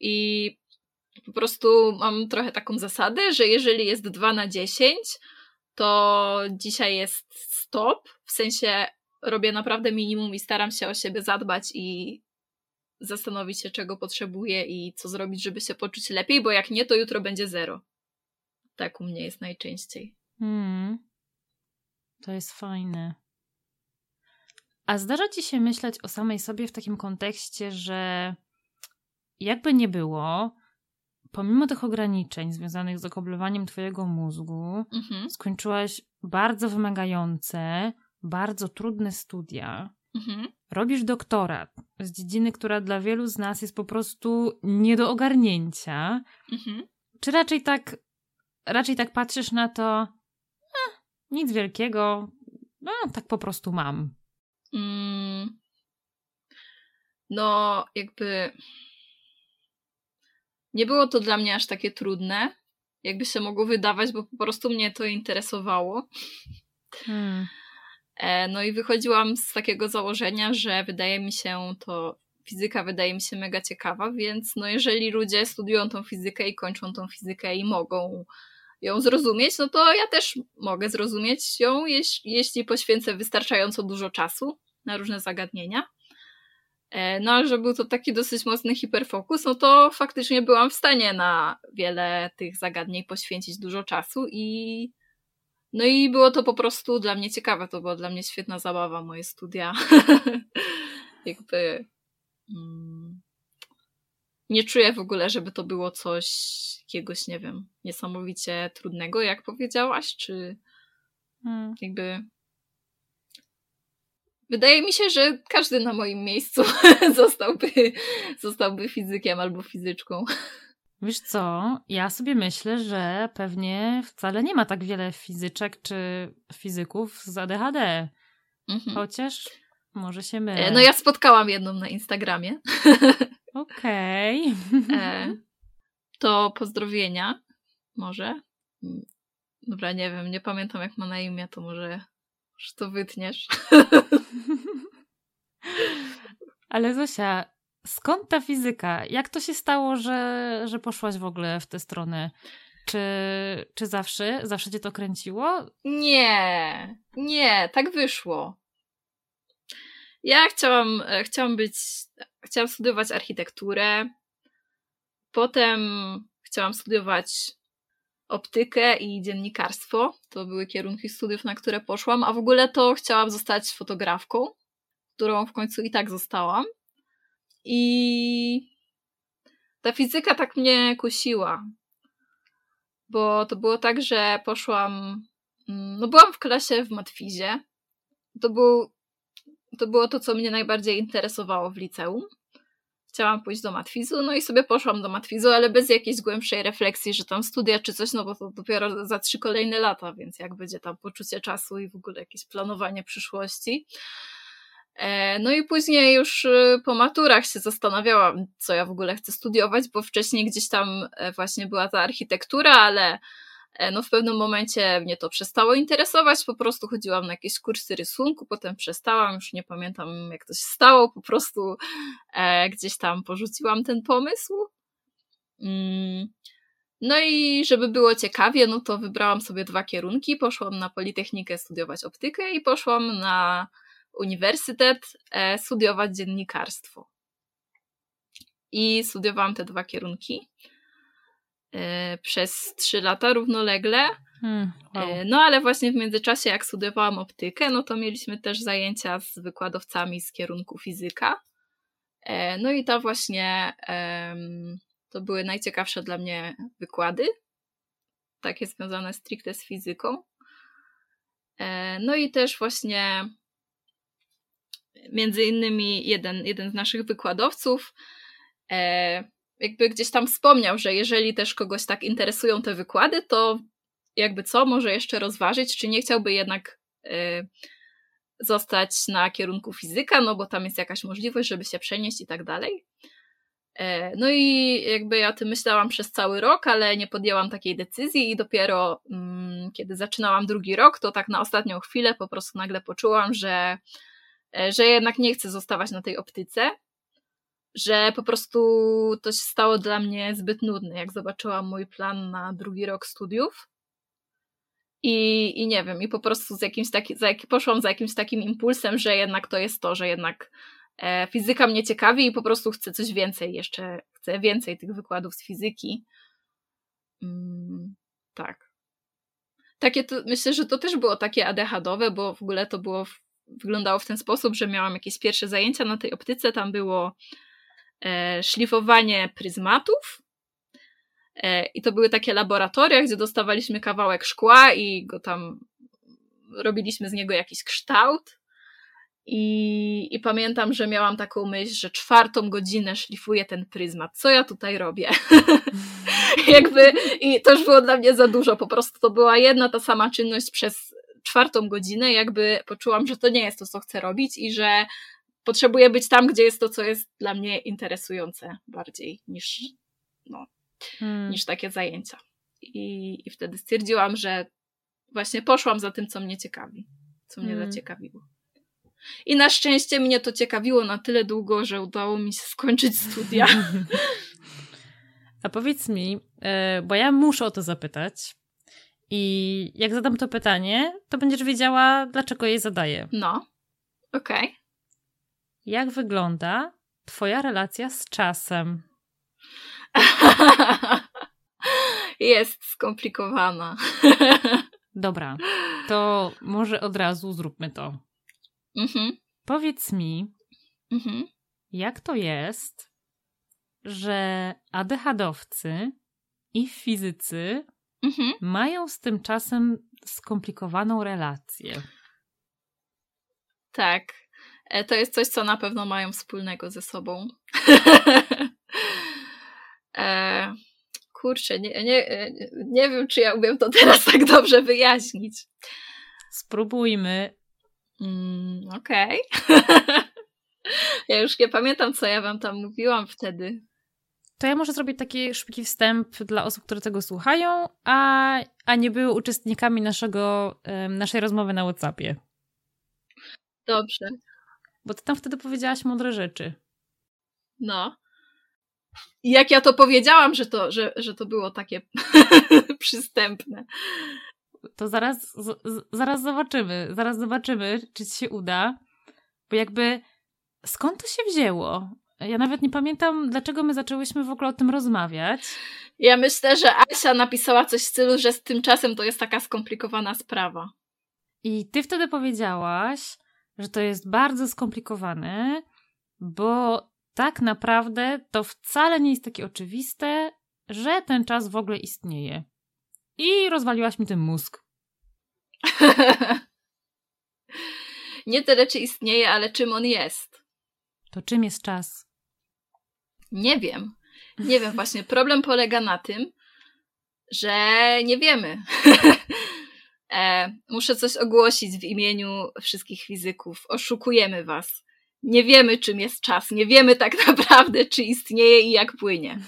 i po prostu mam trochę taką zasadę, że jeżeli jest 2 na 10, to dzisiaj jest stop, w sensie robię naprawdę minimum i staram się o siebie zadbać i zastanowić się, czego potrzebuję i co zrobić, żeby się poczuć lepiej, bo jak nie, to jutro będzie zero. Tak u mnie jest najczęściej. Hmm. To jest fajne. A zdarza ci się myśleć o samej sobie w takim kontekście, że jakby nie było, pomimo tych ograniczeń związanych z okoblowaniem twojego mózgu, mhm. skończyłaś bardzo wymagające, bardzo trudne studia. Mhm. Robisz doktorat z dziedziny, która dla wielu z nas jest po prostu nie do ogarnięcia. Mhm. Czy raczej tak, raczej tak patrzysz na to, eh, nic wielkiego, no tak po prostu mam. Mm, no, jakby nie było to dla mnie aż takie trudne, jakby się mogło wydawać, bo po prostu mnie to interesowało. Hmm. E, no i wychodziłam z takiego założenia, że wydaje mi się to, fizyka wydaje mi się mega ciekawa, więc no jeżeli ludzie studiują tą fizykę i kończą tą fizykę i mogą ją zrozumieć, no to ja też mogę zrozumieć ją, jeśli, jeśli poświęcę wystarczająco dużo czasu na różne zagadnienia. E, no, ale że był to taki dosyć mocny hiperfokus, no to faktycznie byłam w stanie na wiele tych zagadnień poświęcić dużo czasu i no i było to po prostu dla mnie ciekawe, to była dla mnie świetna zabawa, moje studia. Jakby mm, nie czuję w ogóle, żeby to było coś jakiegoś, nie wiem, niesamowicie trudnego, jak powiedziałaś, czy hmm. jakby Wydaje mi się, że każdy na moim miejscu zostałby, zostałby fizykiem albo fizyczką. Wiesz co, ja sobie myślę, że pewnie wcale nie ma tak wiele fizyczek czy fizyków z ADHD. Mhm. Chociaż może się mylę. E, no ja spotkałam jedną na Instagramie. Okej. Okay. E, to pozdrowienia może. Dobra, nie wiem, nie pamiętam jak ma na imię, to może że to wytniesz. Ale Zosia, skąd ta fizyka? Jak to się stało, że, że poszłaś w ogóle w tę stronę? Czy, czy zawsze? Zawsze cię to kręciło? Nie, nie, tak wyszło. Ja chciałam, e, chciałam być, chciałam studiować architekturę. Potem chciałam studiować optykę i dziennikarstwo. To były kierunki studiów, na które poszłam, a w ogóle to chciałam zostać fotografką, którą w końcu i tak zostałam. I ta fizyka tak mnie kusiła, bo to było tak, że poszłam, mm, no byłam w klasie w matfizie. To, był, to było to, co mnie najbardziej interesowało w liceum chciałam pójść do matwizu, no i sobie poszłam do matwizu, ale bez jakiejś głębszej refleksji, że tam studia czy coś, no bo to dopiero za trzy kolejne lata, więc jak będzie tam poczucie czasu i w ogóle jakieś planowanie przyszłości. E, no i później już y, po maturach się zastanawiałam, co ja w ogóle chcę studiować, bo wcześniej gdzieś tam e, właśnie była ta architektura, ale no w pewnym momencie mnie to przestało interesować, po prostu chodziłam na jakieś kursy rysunku, potem przestałam, już nie pamiętam jak to się stało, po prostu gdzieś tam porzuciłam ten pomysł. Mm. No i żeby było ciekawie, no to wybrałam sobie dwa kierunki, poszłam na Politechnikę studiować optykę i poszłam na uniwersytet e, studiować dziennikarstwo. I studiowałam te dwa kierunki e, przez trzy lata równolegle. Hmm, wow. e, no ale właśnie w międzyczasie, jak studiowałam optykę, no to mieliśmy też zajęcia z wykładowcami z kierunku fizyka. E, no i to właśnie to były najciekawsze dla mnie wykłady, takie związane stricte z fizyką. No i też właśnie między innymi jeden, jeden z naszych wykładowców jakby gdzieś tam wspomniał, że jeżeli też kogoś tak interesują te wykłady, to jakby co, może jeszcze rozważyć, czy nie chciałby jednak e, zostać na kierunku fizyka, no bo tam jest jakaś możliwość, żeby się przenieść i tak dalej. E, no i jakby ja o tym myślałam przez cały rok, ale nie podjęłam takiej decyzji i dopiero mm, kiedy zaczynałam drugi rok, to tak na ostatnią chwilę po prostu nagle poczułam, że E, że jednak nie chcę zostawać na tej optyce, że po prostu to się stało dla mnie zbyt nudne, jak zobaczyłam mój plan na drugi rok studiów. I, i nie wiem, i po prostu z jakimś taki, za, poszłam za jakimś takim impulsem, że jednak to jest to, że jednak e, fizyka mnie ciekawi i po prostu chcę coś więcej jeszcze, chcę więcej tych wykładów z fizyki. Mm, tak. Takie to, myślę, że to też było takie ADHDowe, bo w ogóle to było wyglądało w ten sposób, że miałam jakieś pierwsze zajęcia na tej optyce. Tam było szlifowanie pryzmatów. E, I to były takie laboratoria, gdzie dostawaliśmy kawałek szkła i go tam robiliśmy z niego jakiś kształt. I, I pamiętam, że miałam taką myśl, że czwartą godzinę szlifuję ten pryzmat. Co ja tutaj robię? Jakby, i to już było dla mnie za dużo. Po prostu to była jedna ta sama czynność przez czwartą godzinę, jakby poczułam, że to nie jest to, co chcę robić i że potrzebuję być tam, gdzie jest to, co jest dla mnie interesujące bardziej niż, no, hmm. niż takie zajęcia. I, I wtedy stwierdziłam, że właśnie poszłam za tym, co mnie ciekawi, co mnie hmm. zaciekawiło. I na szczęście mnie to ciekawiło na tyle długo, że udało mi się skończyć studia. A powiedz mi, e, bo ja muszę o to zapytać, i jak zadam to pytanie, to będziesz wiedziała, dlaczego je zadaję. No, okej. Okay. Jak wygląda Twoja relacja z czasem? Jest skomplikowana. Dobra, to może od razu zróbmy to. Mhm. Powiedz mi, mhm. jak to jest, że ADHDowcy i fizycy mhm. mają z tym czasem skomplikowaną relację. Tak. E, to jest coś, co na pewno mają wspólnego ze sobą. e, kurczę, nie, nie, e, nie wiem, czy ja umiem to teraz tak dobrze wyjaśnić. Spróbujmy. Mm, Okej. Okay. ja już nie pamiętam, co ja wam tam mówiłam wtedy to ja może zrobić taki szybki wstęp dla osób, które tego słuchają, a, a nie były uczestnikami naszego, naszej rozmowy na WhatsAppie. Dobrze. Bo ty tam wtedy powiedziałaś mądre rzeczy. No. I jak ja to powiedziałam, że to, że, że to było takie przystępne. To zaraz, z, zaraz zobaczymy. Zaraz zobaczymy, czy ci się uda. Bo jakby skąd to się wzięło? Ja nawet nie pamiętam, dlaczego my zaczęłyśmy w ogóle o tym rozmawiać. Ja myślę, że Asia napisała coś w stylu, że z tym czasem to jest taka skomplikowana sprawa. I ty wtedy powiedziałaś, że to jest bardzo skomplikowane, bo tak naprawdę to wcale nie jest takie oczywiste, że ten czas w ogóle istnieje. I rozwaliłaś mi ten mózg. nie tyle, czy istnieje, ale czym on jest. To czym jest czas? Nie wiem. Nie wiem, właśnie problem polega na tym, że nie wiemy. e, muszę coś ogłosić w imieniu wszystkich fizyków. Oszukujemy was. nie wiemy, czym jest czas, nie wiemy tak naprawdę, czy istnieje i jak płynie.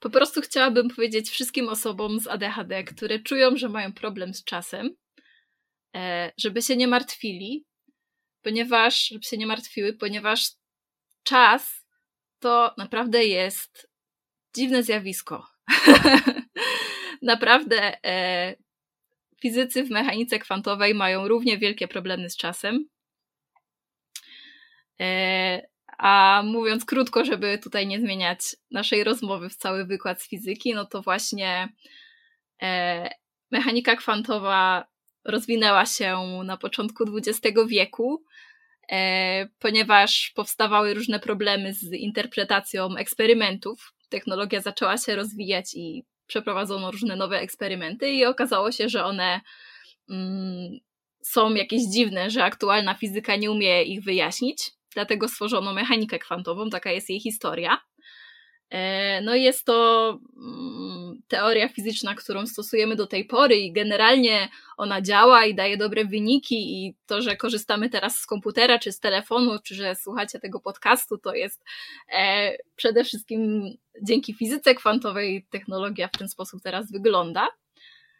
Po prostu chciałabym powiedzieć wszystkim osobom z ADHD, które czują, że mają problem z czasem, e, żeby się nie martwili, ponieważ, żeby się nie martwiły, ponieważ czas to naprawdę jest dziwne zjawisko. naprawdę e, fizycy w mechanice kwantowej mają równie wielkie problemy z czasem. E, a mówiąc krótko, żeby tutaj nie zmieniać naszej rozmowy w cały wykład z fizyki, no to właśnie e, mechanika kwantowa rozwinęła się na początku XX wieku, e, ponieważ powstawały różne problemy z interpretacją eksperymentów. Technologia zaczęła się rozwijać i przeprowadzono różne nowe eksperymenty, i okazało się, że one mm, są jakieś dziwne, że aktualna fizyka nie umie ich wyjaśnić. Dlatego stworzono mechanikę kwantową, taka jest jej historia. E, no jest to mm, teoria fizyczna, którą stosujemy do tej pory i generalnie ona działa i daje dobre wyniki i to, że korzystamy teraz z komputera czy z telefonu, czy że słuchacie tego podcastu, to jest e, przede wszystkim dzięki fizyce kwantowej technologia w ten sposób teraz wygląda.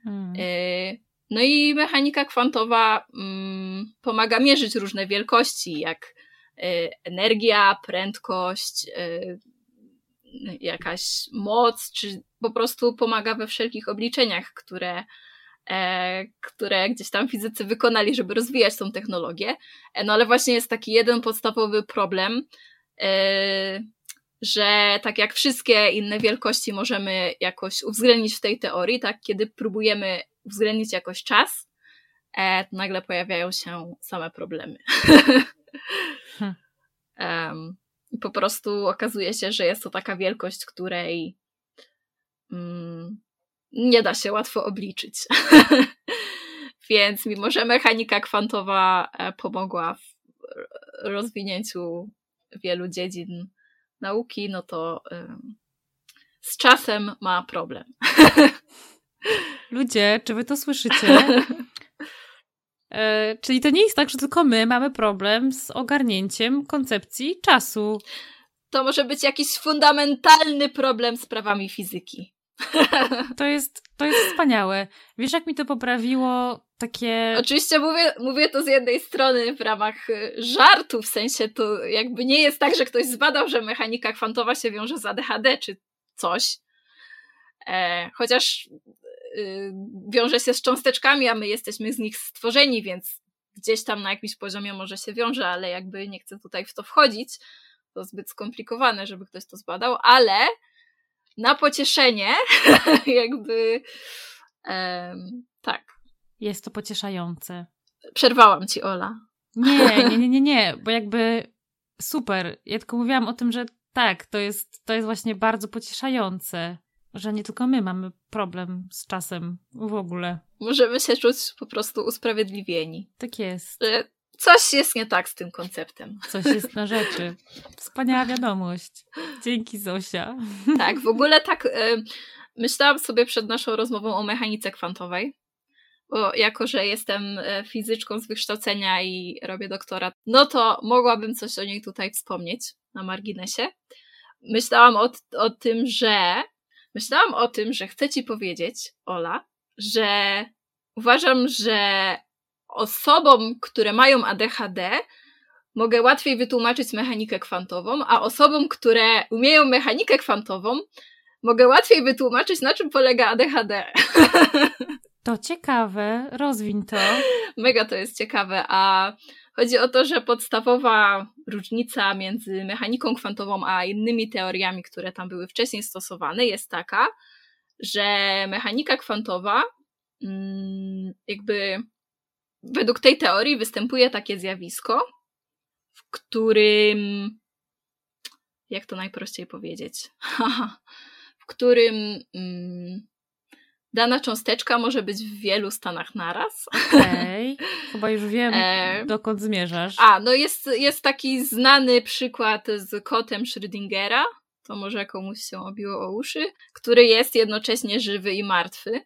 Hmm. E, no i mechanika kwantowa mm, pomaga mierzyć różne wielkości, jak energia, prędkość, jakaś moc, czy po prostu pomaga we wszelkich obliczeniach, które, e, które gdzieś tam fizycy wykonali, żeby rozwijać tą technologię. E, no ale właśnie jest taki jeden podstawowy problem, e, że tak jak wszystkie inne wielkości możemy jakoś uwzględnić w tej teorii, tak kiedy próbujemy uwzględnić jakoś czas, to nagle pojawiają się same problemy. Hmm. um, i po prostu okazuje się, że jest to taka wielkość, której mm, nie da się łatwo obliczyć. Więc mimo, że mechanika kwantowa e, pomogła w rozwinięciu wielu dziedzin nauki, no to z czasem ma problem. Ludzie, czy wy to słyszycie? E, czyli to nie jest tak, że tylko my mamy problem z ogarnięciem koncepcji czasu. To może być jakiś fundamentalny problem z prawami fizyki. To jest, to jest wspaniałe. Wiesz, jak mi to poprawiło takie. Oczywiście mówię, mówię to z jednej strony w ramach y, żartu, w sensie to jakby nie jest tak, że ktoś zbadał, że mechanika kwantowa się wiąże z ADHD czy coś. E, chociaż wiąże się z cząsteczkami, a my jesteśmy z nich stworzeni, więc gdzieś tam na jakimś poziomie może się wiąże, ale jakby nie chcę tutaj w to wchodzić. To zbyt skomplikowane, żeby ktoś to zbadał, ale na pocieszenie, jakby um, tak. Jest to pocieszające. Przerwałam ci, Ola. Nie, nie, nie, nie, nie, bo jakby super. Ja tylko mówiłam o tym, że tak, to jest, to jest właśnie bardzo pocieszające że nie tylko my mamy problem z czasem w ogóle. Możemy się czuć po prostu usprawiedliwieni. Tak jest. Że coś jest nie tak z tym konceptem. Coś jest na rzeczy. Wspaniała wiadomość. Dzięki Zosia. Tak, w ogóle tak y, myślałam sobie przed naszą rozmową o mechanice kwantowej, bo jako, że jestem e, fizyczką z wykształcenia i robię doktorat, no to mogłabym coś o niej tutaj wspomnieć na marginesie. Myślałam o, o tym, że Myślałam o tym, że chcę ci powiedzieć, Ola, że uważam, że osobom, które mają ADHD, mogę łatwiej wytłumaczyć mechanikę kwantową, a osobom, które umieją mechanikę kwantową, mogę łatwiej wytłumaczyć, na czym polega ADHD. To ciekawe, rozwiń to. Mega to jest ciekawe, a Chodzi o to, że podstawowa różnica między mechaniką kwantową a innymi teoriami, które tam były wcześniej stosowane, jest taka, że mechanika kwantowa, mm, jakby według tej teorii występuje takie zjawisko, w którym. Jak to najprościej powiedzieć? w którym mm, dana cząsteczka może być w wielu stanach naraz. Okej, okay. chyba już wiem, e... dokąd zmierzasz. A, no jest, jest taki znany przykład z kotem Schrödingera, to może komuś się obiło o uszy, który jest jednocześnie żywy i martwy,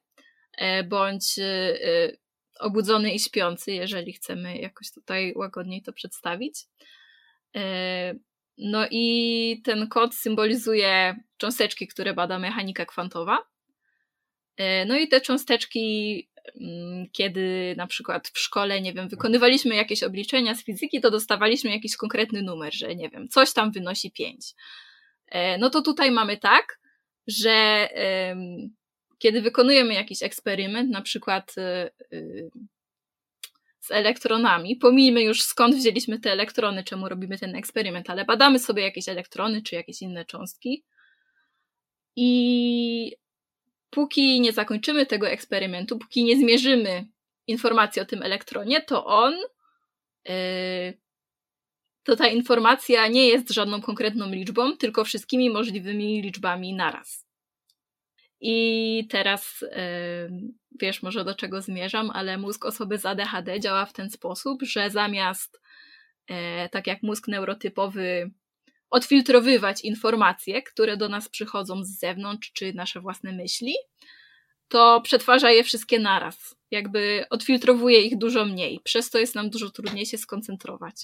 e, bądź e, obudzony i śpiący, jeżeli chcemy jakoś tutaj łagodniej to przedstawić. E, no i ten kod symbolizuje cząsteczki, które bada mechanika kwantowa. E, no i te cząsteczki, mm, kiedy na przykład w szkole, nie wiem, wykonywaliśmy jakieś obliczenia z fizyki, to dostawaliśmy jakiś konkretny numer, że nie wiem, coś tam wynosi 5. E, no to tutaj mamy tak, że kiedy wykonujemy jakiś eksperyment, na przykład z elektronami. Pomijmy już skąd wzięliśmy te elektrony, czemu robimy ten eksperyment, ale badamy sobie jakieś elektrony czy jakieś inne cząstki. I póki nie zakończymy tego eksperymentu, póki nie zmierzymy informacji o tym elektronie, to on, yy, to ta informacja nie jest żadną konkretną liczbą, tylko wszystkimi możliwymi liczbami naraz. I teraz wiesz może do czego zmierzam, ale mózg osoby z ADHD działa w ten sposób, że zamiast e, tak jak mózg neurotypowy odfiltrowywać informacje, które do nas przychodzą z zewnątrz, czy nasze własne myśli, to przetwarza je wszystkie naraz. Jakby odfiltrowuje ich dużo mniej, przez to jest nam dużo trudniej się skoncentrować.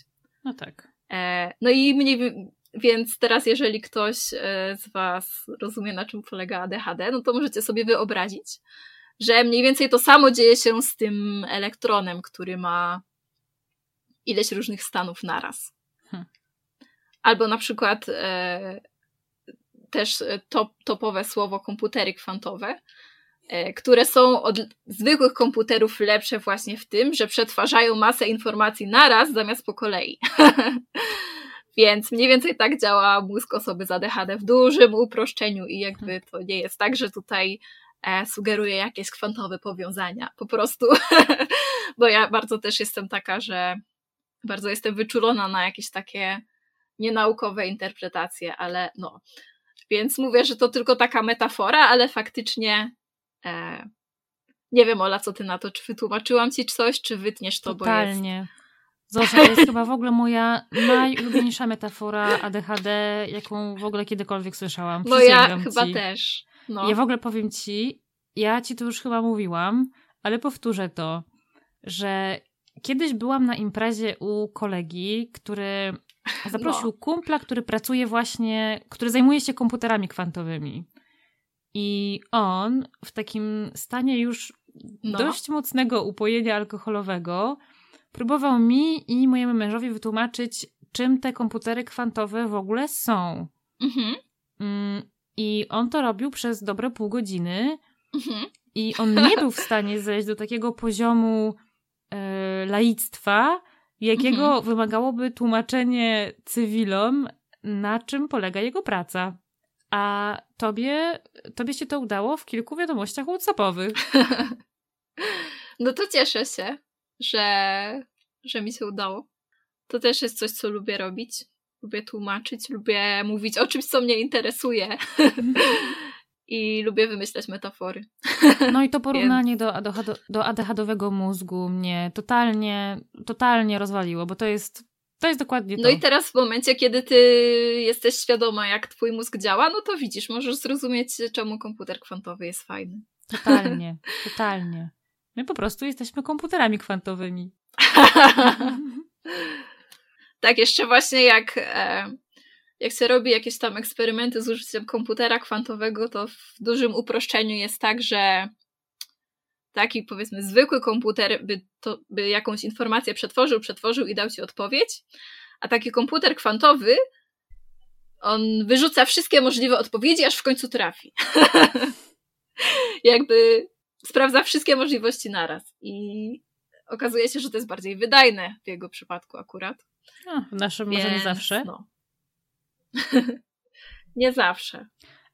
No tak. E, no i mniej, więc teraz, jeżeli ktoś e, z Was rozumie, na czym polega ADHD, no to możecie sobie wyobrazić, że mniej więcej to samo dzieje się z tym elektronem, który ma ileś różnych stanów naraz. Hmm. Albo na przykład e, też top, topowe słowo komputery kwantowe, e, które są od zwykłych komputerów lepsze właśnie w tym, że przetwarzają masę informacji naraz zamiast po kolei. Więc mniej więcej tak działa mózg osoby z ADHD w dużym uproszczeniu i jakby to nie jest tak, że tutaj e, sugeruje jakieś kwantowe powiązania. Po prostu, bo ja bardzo też jestem taka, że bardzo jestem wyczulona na jakieś takie nienaukowe interpretacje, ale no. Więc mówię, że to tylko taka metafora, ale faktycznie e, nie wiem, Ola, co ty na to? Czy wytłumaczyłam ci coś, czy wytniesz to, Totalnie. bo jest... Zosia, to jest chyba w ogóle moja najulubieńsza metafora ADHD, jaką w ogóle kiedykolwiek słyszałam. No ja chyba też. No. Ja w ogóle powiem ci, ja ci to już chyba mówiłam, ale powtórzę to, że kiedyś byłam na imprezie u kolegi, który zaprosił no. kumpla, który pracuje właśnie, który zajmuje się komputerami kwantowymi. I on w takim stanie już no. dość mocnego upojenia alkoholowego próbował mi i mojemu mężowi wytłumaczyć, czym te komputery kwantowe w ogóle są. Mhm. Mm, I on to robił przez dobre pół godziny. Mhm. I on nie był w stanie zejść do takiego poziomu e, laictwa, jakiego mhm. wymagałoby tłumaczenie cywilom, na czym polega jego praca. A tobie, tobie się to udało w kilku wiadomościach WhatsAppowych. No to cieszę się że, że mi się udało. To też jest coś, co lubię robić. Lubię tłumaczyć, lubię mówić o czymś, co mnie interesuje. I lubię wymyślać metafory. No i to porównanie do, do, do ADHD-owego mózgu mnie totalnie, totalnie rozwaliło, bo to jest, to jest dokładnie to. No i teraz w momencie, kiedy ty jesteś świadoma, jak twój mózg działa, no to widzisz, możesz zrozumieć, czemu komputer kwantowy jest fajny. Totalnie, totalnie. My po prostu jesteśmy komputerami kwantowymi. tak, jeszcze właśnie jak, e, jak się robi jakieś tam eksperymenty z użyciem komputera kwantowego, to w dużym uproszczeniu jest tak, że taki powiedzmy zwykły komputer by, to, by jakąś informację przetworzył, przetworzył i dał ci odpowiedź, a taki komputer kwantowy on wyrzuca wszystkie możliwe odpowiedzi, aż w końcu trafi. Jakby sprawdza wszystkie możliwości naraz. I okazuje się, że to jest bardziej wydajne w jego przypadku akurat. No, w naszym Więc, może nie zawsze. No. nie zawsze.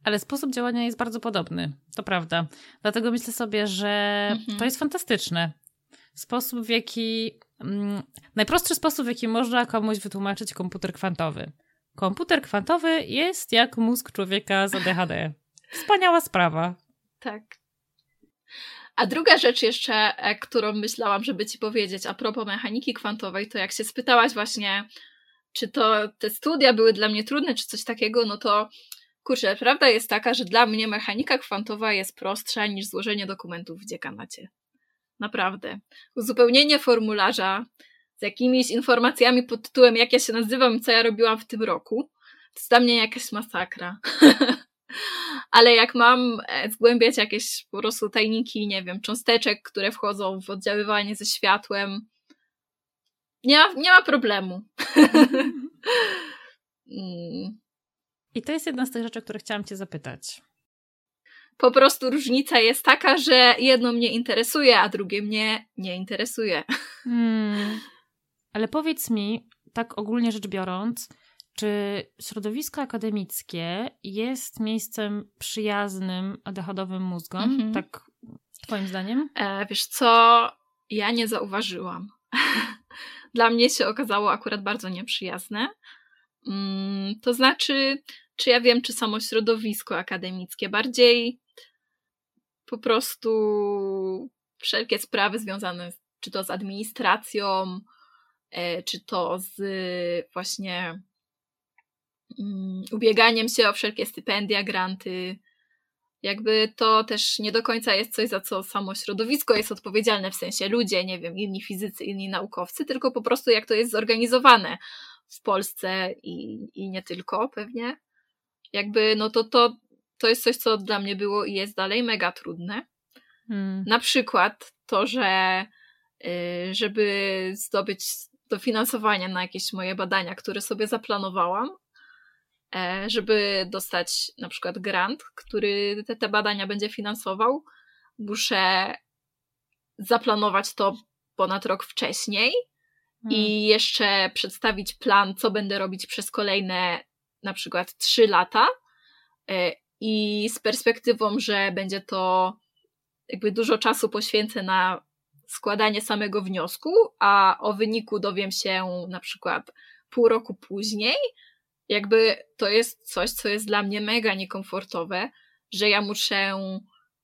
Ale sposób działania jest bardzo podobny, to prawda. Dlatego myślę sobie, że mhm. to jest fantastyczne. Sposób, w jaki. Mm, najprostszy sposób, w jaki można komuś wytłumaczyć komputer kwantowy. Komputer kwantowy jest jak mózg człowieka z ADHD. Wspaniała sprawa. Tak. A druga rzecz jeszcze, e, którą myślałam, żeby ci powiedzieć a propos mechaniki kwantowej, to jak się spytałaś właśnie, czy to te studia były dla mnie trudne, czy coś takiego, no to kurczę, prawda jest taka, że dla mnie mechanika kwantowa jest prostsza niż złożenie dokumentów w dziekanacie. Naprawdę. Uzupełnienie formularza z jakimiś informacjami pod tytułem, jak ja się nazywam i co ja robiłam w tym roku, to jest dla mnie jakaś masakra. Ale jak mam e, zgłębiać jakieś po prostu tajniki, nie wiem, cząsteczek, które wchodzą w oddziaływanie ze światłem, nie ma, nie ma problemu. Mm. I to jest jedna z tych rzeczy, o które chciałam Cię zapytać. Po prostu różnica jest taka, że jedno mnie interesuje, a drugie mnie nie interesuje. Hmm. Ale powiedz mi, tak ogólnie rzecz biorąc, czy środowisko akademickie jest miejscem przyjaznym ADHD-owym mózgom? Mhm. Tak Twoim zdaniem? E, wiesz co, ja nie zauważyłam. Dla mnie się okazało akurat bardzo nieprzyjazne. Mm, to znaczy, czy ja wiem, czy samo środowisko akademickie bardziej po prostu wszelkie sprawy związane czy to z administracją, e, czy to z właśnie mm, ubieganiem się o wszelkie stypendia, granty. Jakby to też nie do końca jest coś, za co samo środowisko jest odpowiedzialne, w sensie ludzie, nie wiem, inni fizycy, inni naukowcy, tylko po prostu jak to jest zorganizowane w Polsce i, i nie tylko pewnie. Jakby, no to, to to jest coś, co dla mnie było i jest dalej mega trudne. Hmm. Na przykład to, że y, żeby zdobyć dofinansowanie na jakieś moje badania, które sobie zaplanowałam, żeby dostać na przykład grant, który te, te badania będzie finansował, muszę zaplanować to ponad rok wcześniej hmm. i jeszcze przedstawić plan, co będę robić przez kolejne na przykład trzy lata e, i z perspektywą, że będzie to jakby dużo czasu poświęcę na składanie samego wniosku, a o wyniku dowiem się na przykład pół roku później, jakby to jest coś, co jest dla mnie mega niekomfortowe, że ja muszę,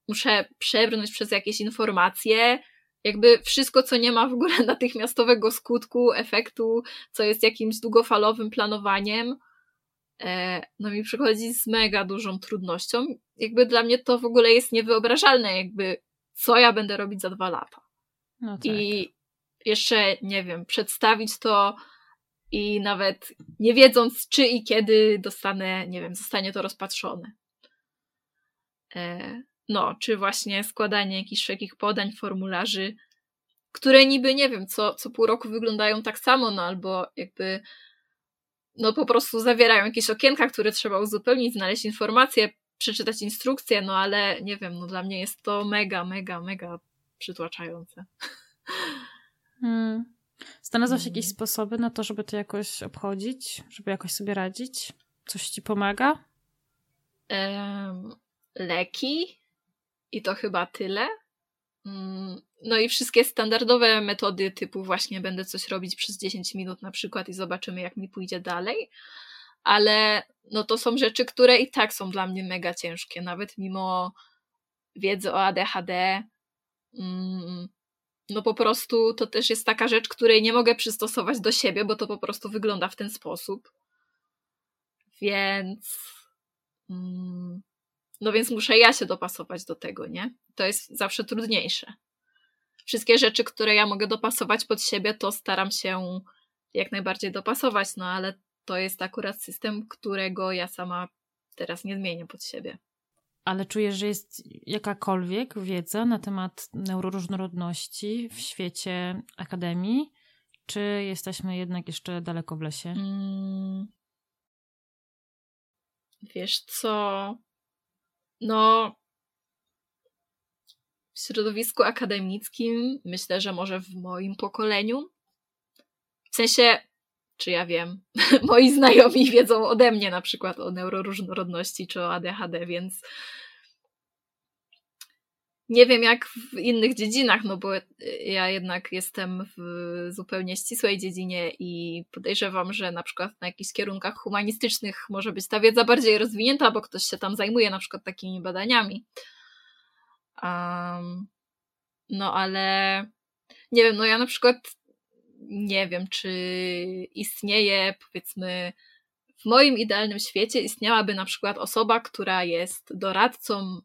muszę przebrnąć przez jakieś informacje, jakby wszystko, co nie ma w ogóle natychmiastowego skutku, efektu, co jest jakimś długofalowym planowaniem, E, no mi przychodzi z mega dużą trudnością. Jakby dla mnie to w ogóle jest niewyobrażalne, jakby co ja będę robić za dwa lata. No tak. I jeszcze, nie wiem, przedstawić to i nawet nie wiedząc, czy i kiedy dostanę, nie wiem, zostanie to rozpatrzone. E, no, czy właśnie składanie jakichś wszelkich podań, formularzy, które niby, nie wiem, co, co pół roku wyglądają tak samo, no albo jakby no po prostu zawierają jakieś okienka, które trzeba uzupełnić, znaleźć informacje, przeczytać instrukcje, no ale nie wiem, no dla mnie jest to mega, mega, mega przytłaczające. Hmm. Znalazłaś hmm. jakieś sposoby na to, żeby to jakoś obchodzić, żeby jakoś sobie radzić? Coś ci pomaga? Um, leki i to chyba tyle. Mm, no i wszystkie standardowe metody typu właśnie będę coś robić przez 10 minut na przykład i zobaczymy jak mi pójdzie dalej. Ale no to są rzeczy, które i tak są dla mnie mega ciężkie, nawet mimo wiedzy o ADHD. Mm, no po prostu to też jest taka rzecz, której nie mogę przystosować do siebie, bo to po prostu wygląda w ten sposób. Więc. Mm, no więc muszę ja się dopasować do tego, nie? To jest zawsze trudniejsze. Wszystkie rzeczy, które ja mogę dopasować pod siebie, to staram się jak najbardziej dopasować, no ale to jest akurat system, którego ja sama teraz nie zmienię pod siebie. Ale czujesz, że jest jakakolwiek wiedza na temat neuroróżnorodności w świecie akademii, czy jesteśmy jednak jeszcze daleko w lesie? Mm. Wiesz co? No, w środowisku akademickim, myślę, że może w moim pokoleniu, w sensie, czy ja wiem, moi znajomi wiedzą ode mnie na przykład o neuroróżnorodności czy o ADHD, więc nie wiem jak w innych dziedzinach, no bo ja jednak jestem w zupełnie ścisłej dziedzinie i podejrzewam, że na przykład na jakichś kierunkach humanistycznych może być ta wiedza bardziej rozwinięta, bo ktoś się tam zajmuje na przykład takimi badaniami. Um, no ale nie wiem, no ja na przykład nie wiem, czy istnieje powiedzmy w moim idealnym świecie istniałaby na przykład osoba, która jest doradcą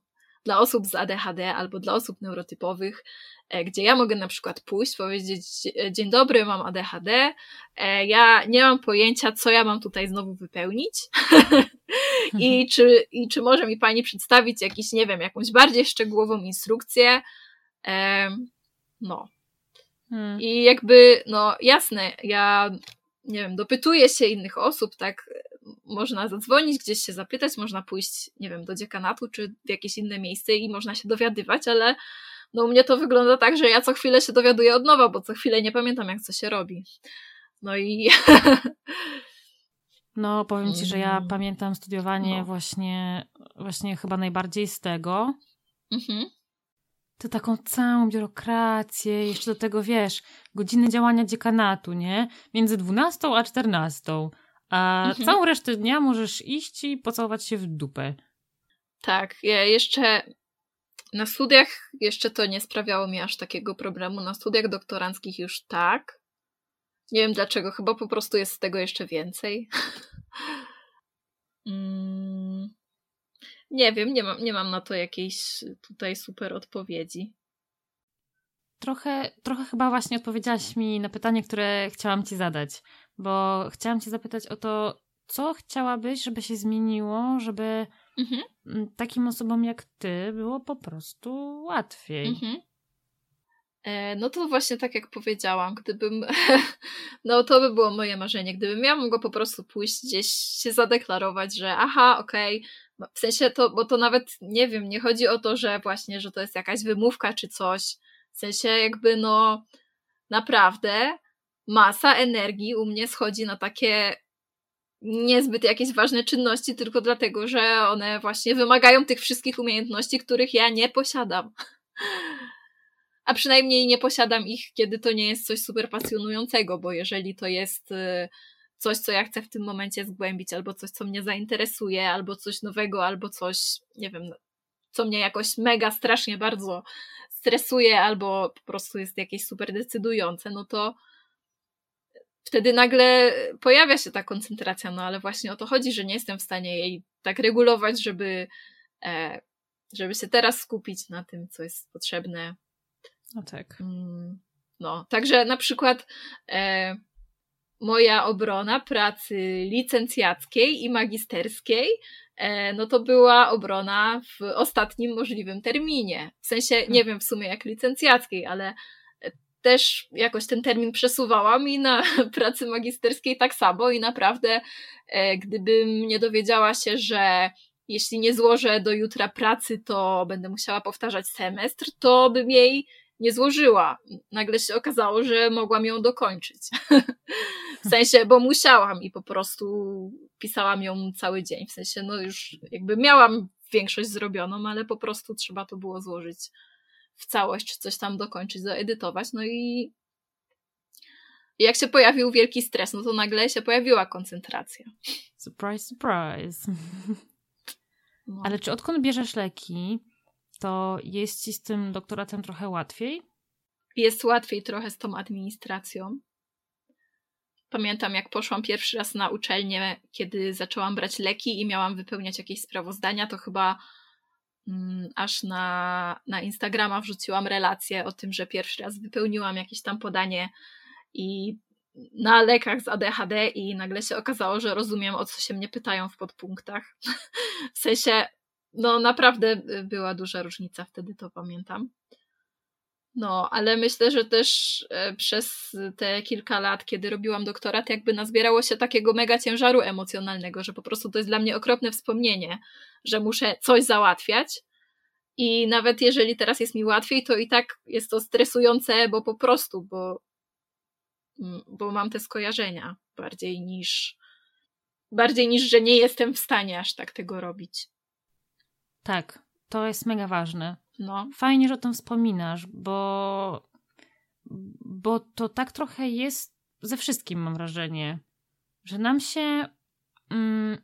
dla osób z ADHD albo dla osób neurotypowych, e, gdzie ja mogę na przykład pójść, powiedzieć: Dzień dobry, mam ADHD, e, ja nie mam pojęcia, co ja mam tutaj znowu wypełnić. I, czy, I czy może mi pani przedstawić jakiś, nie wiem, jakąś bardziej szczegółową instrukcję? No. Hmm. I jakby, no jasne, ja nie wiem, dopytuję się innych osób, tak można zadzwonić, gdzieś się zapytać, można pójść, nie wiem, do dziekanatu czy w jakieś inne miejsce i można się dowiadywać, ale no u mnie to wygląda tak, że ja co chwilę się dowiaduję od nowa, bo co chwilę nie pamiętam, jak co się robi. No i... No, powiem ci, że ja mm. pamiętam studiowanie no. właśnie, właśnie chyba najbardziej z tego. Mhm. To taką całą biurokrację, jeszcze do tego wiesz, godziny działania dziekanatu, nie? Między 12 a 14. A mhm. całą resztę dnia możesz iść i pocałować się w dupę. Tak, ja jeszcze na studiach jeszcze to nie sprawiało mi aż takiego problemu. Na studiach doktoranckich już tak. Nie wiem dlaczego, chyba po prostu jest tego jeszcze więcej. mm, nie wiem, nie mam, nie mam na to jakiejś tutaj super odpowiedzi. Trochę, trochę chyba właśnie odpowiedziałaś mi na pytanie, które chciałam ci zadać bo chciałam Cię zapytać o to, co chciałabyś, żeby się zmieniło, żeby mhm. takim osobom jak Ty było po prostu łatwiej. Mhm. E, no to właśnie tak jak powiedziałam, gdybym, no to by było moje marzenie, gdybym ja mogła po prostu pójść gdzieś się zadeklarować, że aha, okej, okay, w sensie to, bo to nawet, nie wiem, nie chodzi o to, że właśnie, że to jest jakaś wymówka czy coś, w sensie jakby no naprawdę masa energii u mnie schodzi na takie niezbyt jakieś ważne czynności, tylko dlatego, że one właśnie wymagają tych wszystkich umiejętności, których ja nie posiadam. A przynajmniej nie posiadam ich, kiedy to nie jest coś super pasjonującego, bo jeżeli to jest y, coś, co ja chcę w tym momencie zgłębić, albo coś, co mnie zainteresuje, albo coś nowego, albo coś, nie wiem, co mnie jakoś mega strasznie bardzo stresuje, albo po prostu jest jakieś super decydujące, no to wtedy nagle pojawia się ta koncentracja, no ale właśnie o to chodzi, że nie jestem w stanie jej tak regulować, żeby, e, żeby się teraz skupić na tym, co jest potrzebne. No tak. Mm, no, także na przykład e, moja obrona pracy licencjackiej i magisterskiej, e, no to była obrona w ostatnim możliwym terminie. W sensie, nie hmm. wiem w sumie jak licencjackiej, ale też jakoś ten termin przesuwałam i na pracy magisterskiej tak samo i naprawdę e, gdybym nie dowiedziała się, że jeśli nie złożę do jutra pracy, to będę musiała powtarzać semestr, to bym jej nie złożyła. Nagle się okazało, że mogłam ją dokończyć. w sensie, bo musiałam i po prostu pisałam ją cały dzień. W sensie, no już jakby miałam większość zrobioną, ale po prostu trzeba to było złożyć w całość coś tam dokończyć, zaedytować. No i jak się pojawił wielki stres, no to nagle się pojawiła koncentracja. Surprise, surprise. No. Ale czy odkąd bierzesz leki, to jest ci z tym doktoratem trochę łatwiej? Jest łatwiej trochę z tą administracją. Pamiętam, jak poszłam pierwszy raz na uczelnię, kiedy zaczęłam brać leki i miałam wypełniać jakieś sprawozdania, to chyba Mm, aż na, na Instagrama wrzuciłam relację o tym, że pierwszy raz wypełniłam jakieś tam podanie i na lekach z ADHD i nagle się okazało, że rozumiem, o co się mnie pytają w podpunktach. w sensie, no naprawdę była duża różnica, wtedy to pamiętam. No, ale myślę, że też e, przez te kilka lat, kiedy robiłam doktorat, jakby nazbierało się takiego mega ciężaru emocjonalnego, że po prostu to jest dla mnie okropne wspomnienie, że muszę coś załatwiać. I nawet jeżeli teraz jest mi łatwiej, to i tak jest to stresujące, bo po prostu, bo, mm, bo mam te skojarzenia bardziej niż bardziej niż, że nie jestem w stanie aż tak tego robić. Tak, to jest mega ważne. No. Fajnie, że o tym wspominasz, bo, bo to tak trochę jest ze wszystkim, mam wrażenie, że nam się mm,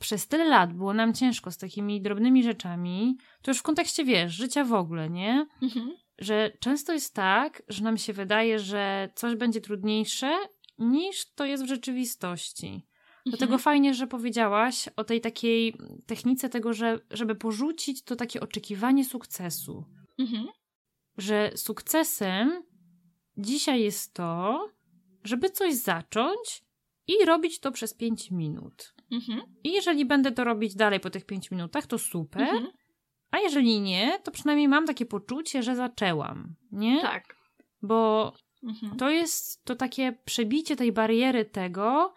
przez tyle lat było nam ciężko z takimi drobnymi rzeczami, to już w kontekście, wiesz, życia w ogóle, nie? Mhm. Że często jest tak, że nam się wydaje, że coś będzie trudniejsze niż to jest w rzeczywistości. Dlatego Mhm. fajnie, że powiedziałaś o tej takiej technice tego, że żeby porzucić to takie oczekiwanie sukcesu. Mhm. Że sukcesem dzisiaj jest to, żeby coś zacząć i robić to przez 5 minut. Mhm. I jeżeli będę to robić dalej po tych 5 minutach, to super. Mhm. A jeżeli nie, to przynajmniej mam takie poczucie, że zaczęłam. Nie? Tak. Bo Mhm. to jest to takie przebicie tej bariery tego,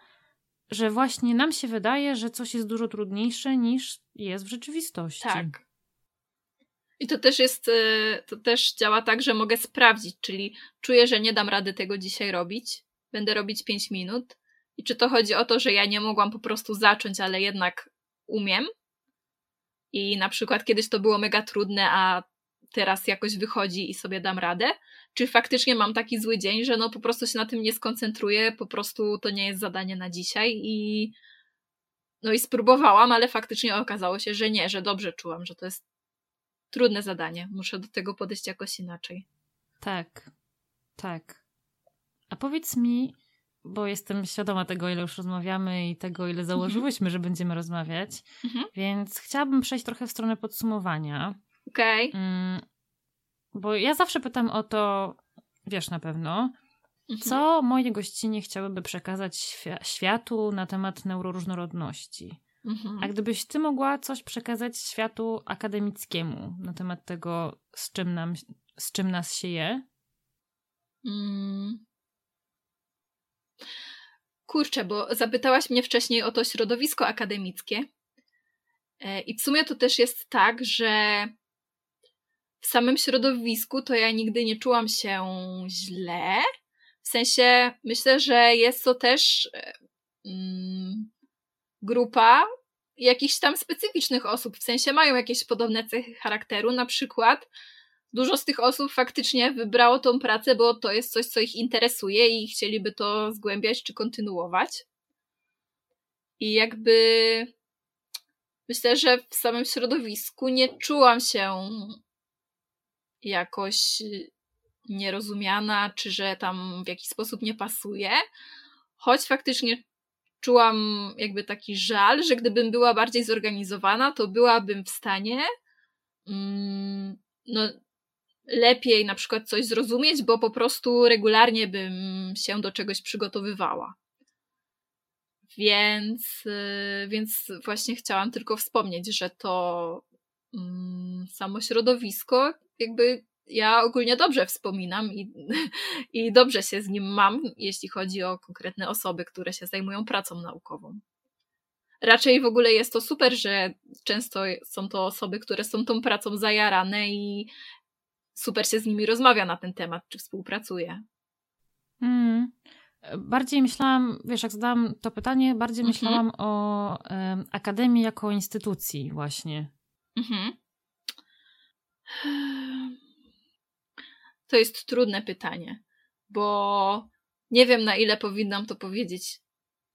że właśnie nam się wydaje, że coś jest dużo trudniejsze niż jest w rzeczywistości. Tak. I to też jest, y, to też działa tak, że mogę sprawdzić, czyli czuję, że nie dam rady tego dzisiaj robić, będę robić 5 minut. I czy to chodzi o to, że ja nie mogłam po prostu zacząć, ale jednak umiem? I na przykład kiedyś to było mega trudne, a teraz jakoś wychodzi i sobie dam radę? Czy faktycznie mam taki zły dzień, że no po prostu się na tym nie skoncentruję, po prostu to nie jest zadanie na dzisiaj i no i spróbowałam, ale faktycznie okazało się, że nie, że dobrze czułam, że to jest trudne zadanie. Muszę do tego podejść jakoś inaczej. Tak, tak. A powiedz mi, bo jestem świadoma tego, ile już rozmawiamy i tego, ile założyłyśmy, że będziemy rozmawiać, Mhm. więc chciałabym przejść trochę w stronę podsumowania. Okej. Mm, Bo ja zawsze pytam o to, wiesz na pewno, Mhm. co moje gościnie chciałyby przekazać świa- światu na temat neuroróżnorodności. Mhm. A gdybyś ty mogła coś przekazać światu akademickiemu na temat tego, z czym, nam, z czym nas się je? Mm. Kurczę, bo zapytałaś mnie wcześniej o to środowisko akademickie. E, I w sumie to też jest tak, że w samym środowisku to ja nigdy nie czułam się źle. W sensie myślę, że jest to też e, mm, grupa jakichś tam specyficznych osób. W sensie mają jakieś podobne cechy charakteru. Na przykład dużo z tych osób faktycznie wybrało tą pracę, bo to jest coś, co ich interesuje i chcieliby to zgłębiać czy kontynuować. I jakby myślę, że w samym środowisku nie czułam się jakoś nierozumiana, czy że tam w jakiś sposób nie pasuje. Choć faktycznie czułam jakby taki żal, że gdybym była bardziej zorganizowana, to byłabym w stanie mm, no, lepiej na przykład coś zrozumieć, bo po prostu regularnie bym się do czegoś przygotowywała. Więc, yy, więc właśnie chciałam tylko wspomnieć, że to mm, samo środowisko, jakby ja ogólnie dobrze wspominam i, i dobrze się z nim mam, jeśli chodzi o konkretne osoby, które się zajmują pracą naukową. Raczej w ogóle jest to super, że często są to osoby, które są tą pracą zajarane i super się z nimi rozmawia na ten temat, czy współpracuje. Mm. Bardziej myślałam, wiesz, jak zadałam to pytanie, bardziej Mhm. myślałam o em, Akademii jako instytucji właśnie. Mhm. To jest trudne pytanie, bo nie wiem, na ile powinnam to powiedzieć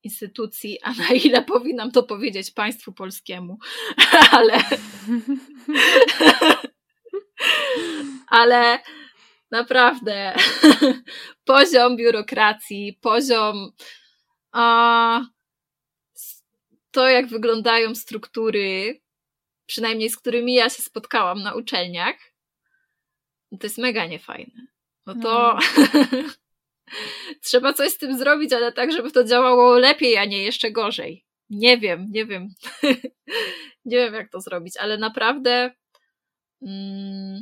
instytucji, a na ile powinnam to powiedzieć państwu polskiemu. Ale, ale naprawdę poziom biurokracji, poziom a, to, jak wyglądają struktury, przynajmniej z którymi ja się spotkałam na uczelniach, to jest mega niefajne. No to trzeba coś z tym zrobić, ale tak, żeby to działało lepiej, a nie jeszcze gorzej. Nie wiem, nie wiem. nie wiem, jak to zrobić, ale naprawdę. Mm,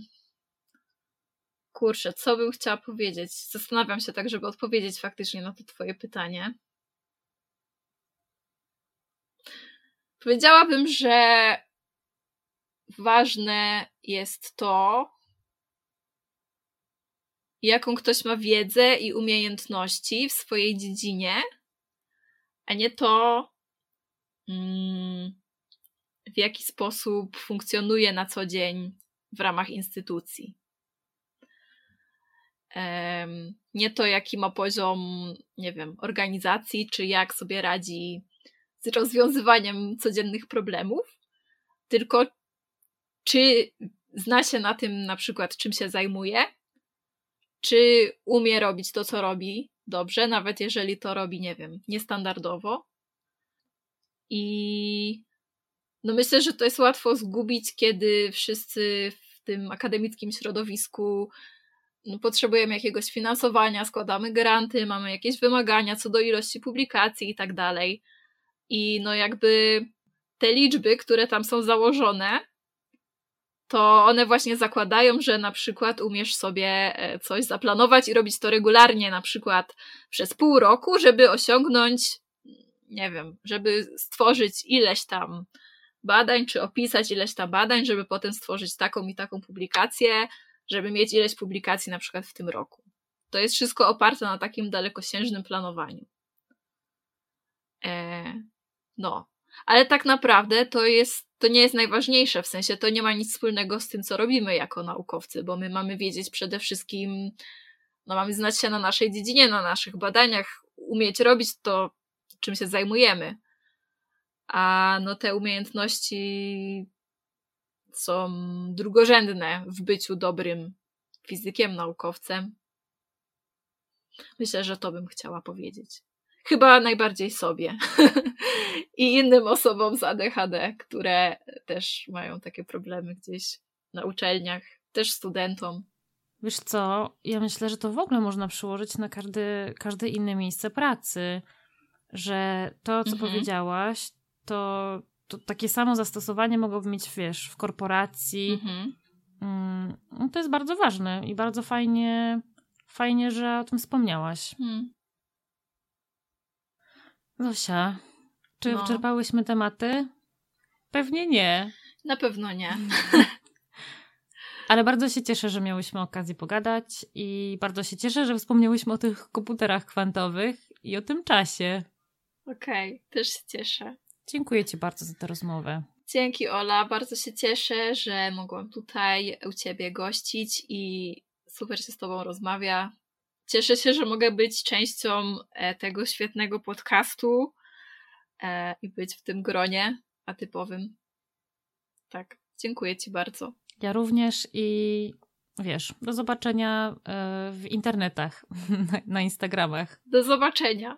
kurczę, co bym chciała powiedzieć? Zastanawiam się tak, żeby odpowiedzieć faktycznie na to Twoje pytanie. Powiedziałabym, że ważne jest to, jaką ktoś ma wiedzę i umiejętności w swojej dziedzinie, a nie to, mm, w jaki sposób funkcjonuje na co dzień w ramach instytucji. Nie to, jaki ma poziom, nie wiem, organizacji, czy jak sobie radzi z rozwiązywaniem codziennych problemów, tylko czy zna się na tym, na przykład, czym się zajmuje, czy umie robić to, co robi dobrze, nawet jeżeli to robi, nie wiem, niestandardowo. I no myślę, że to jest łatwo zgubić, kiedy wszyscy w tym akademickim środowisku no, potrzebujemy jakiegoś finansowania, składamy granty, mamy jakieś wymagania co do ilości publikacji i tak dalej. I no jakby te liczby, które tam są założone, to one właśnie zakładają, że na przykład umiesz sobie e, coś zaplanować i robić to regularnie, na przykład przez pół roku, żeby osiągnąć, nie wiem, żeby stworzyć ileś tam badań, czy opisać ileś tam badań, żeby potem stworzyć taką i taką publikację, żeby mieć ileś publikacji na przykład w tym roku. To jest wszystko oparte na takim dalekosiężnym planowaniu. E, no, ale tak naprawdę to jest, to nie jest najważniejsze, w sensie to nie ma nic wspólnego z tym, co robimy jako naukowcy, bo my mamy wiedzieć przede wszystkim, no mamy znać się na naszej dziedzinie, na naszych badaniach, umieć robić to, czym się zajmujemy. A no te umiejętności są drugorzędne w byciu dobrym fizykiem, naukowcem. Myślę, że to bym chciała powiedzieć. Chyba najbardziej sobie i innym osobom z ADHD, które też mają takie problemy gdzieś na uczelniach, też studentom. Wiesz co, ja myślę, że to w ogóle można przyłożyć na każde, każde inne miejsce pracy, że to, co mhm. powiedziałaś, to, to takie samo zastosowanie mogłoby mieć, wiesz, w korporacji. Mhm. Mm, no to jest bardzo ważne i bardzo fajnie, fajnie, że o tym wspomniałaś. Mhm. Zosia, czy no. wyczerpałyśmy tematy? Pewnie nie. Na pewno nie. Ale bardzo się cieszę, że miałyśmy okazję pogadać i bardzo się cieszę, że wspomniałyśmy o tych komputerach kwantowych i o tym czasie. Okej, okay, też się cieszę. Dziękuję Ci bardzo za tę rozmowę. Dzięki Ola, bardzo się cieszę, że mogłam tutaj u Ciebie gościć i super się z Tobą rozmawia. Cieszę się, że mogę być częścią e, tego świetnego podcastu e, i być w tym gronie atypowym. Tak, dziękuję Ci bardzo. Ja również i wiesz, do zobaczenia e, w internetach, na Instagramach. Do zobaczenia.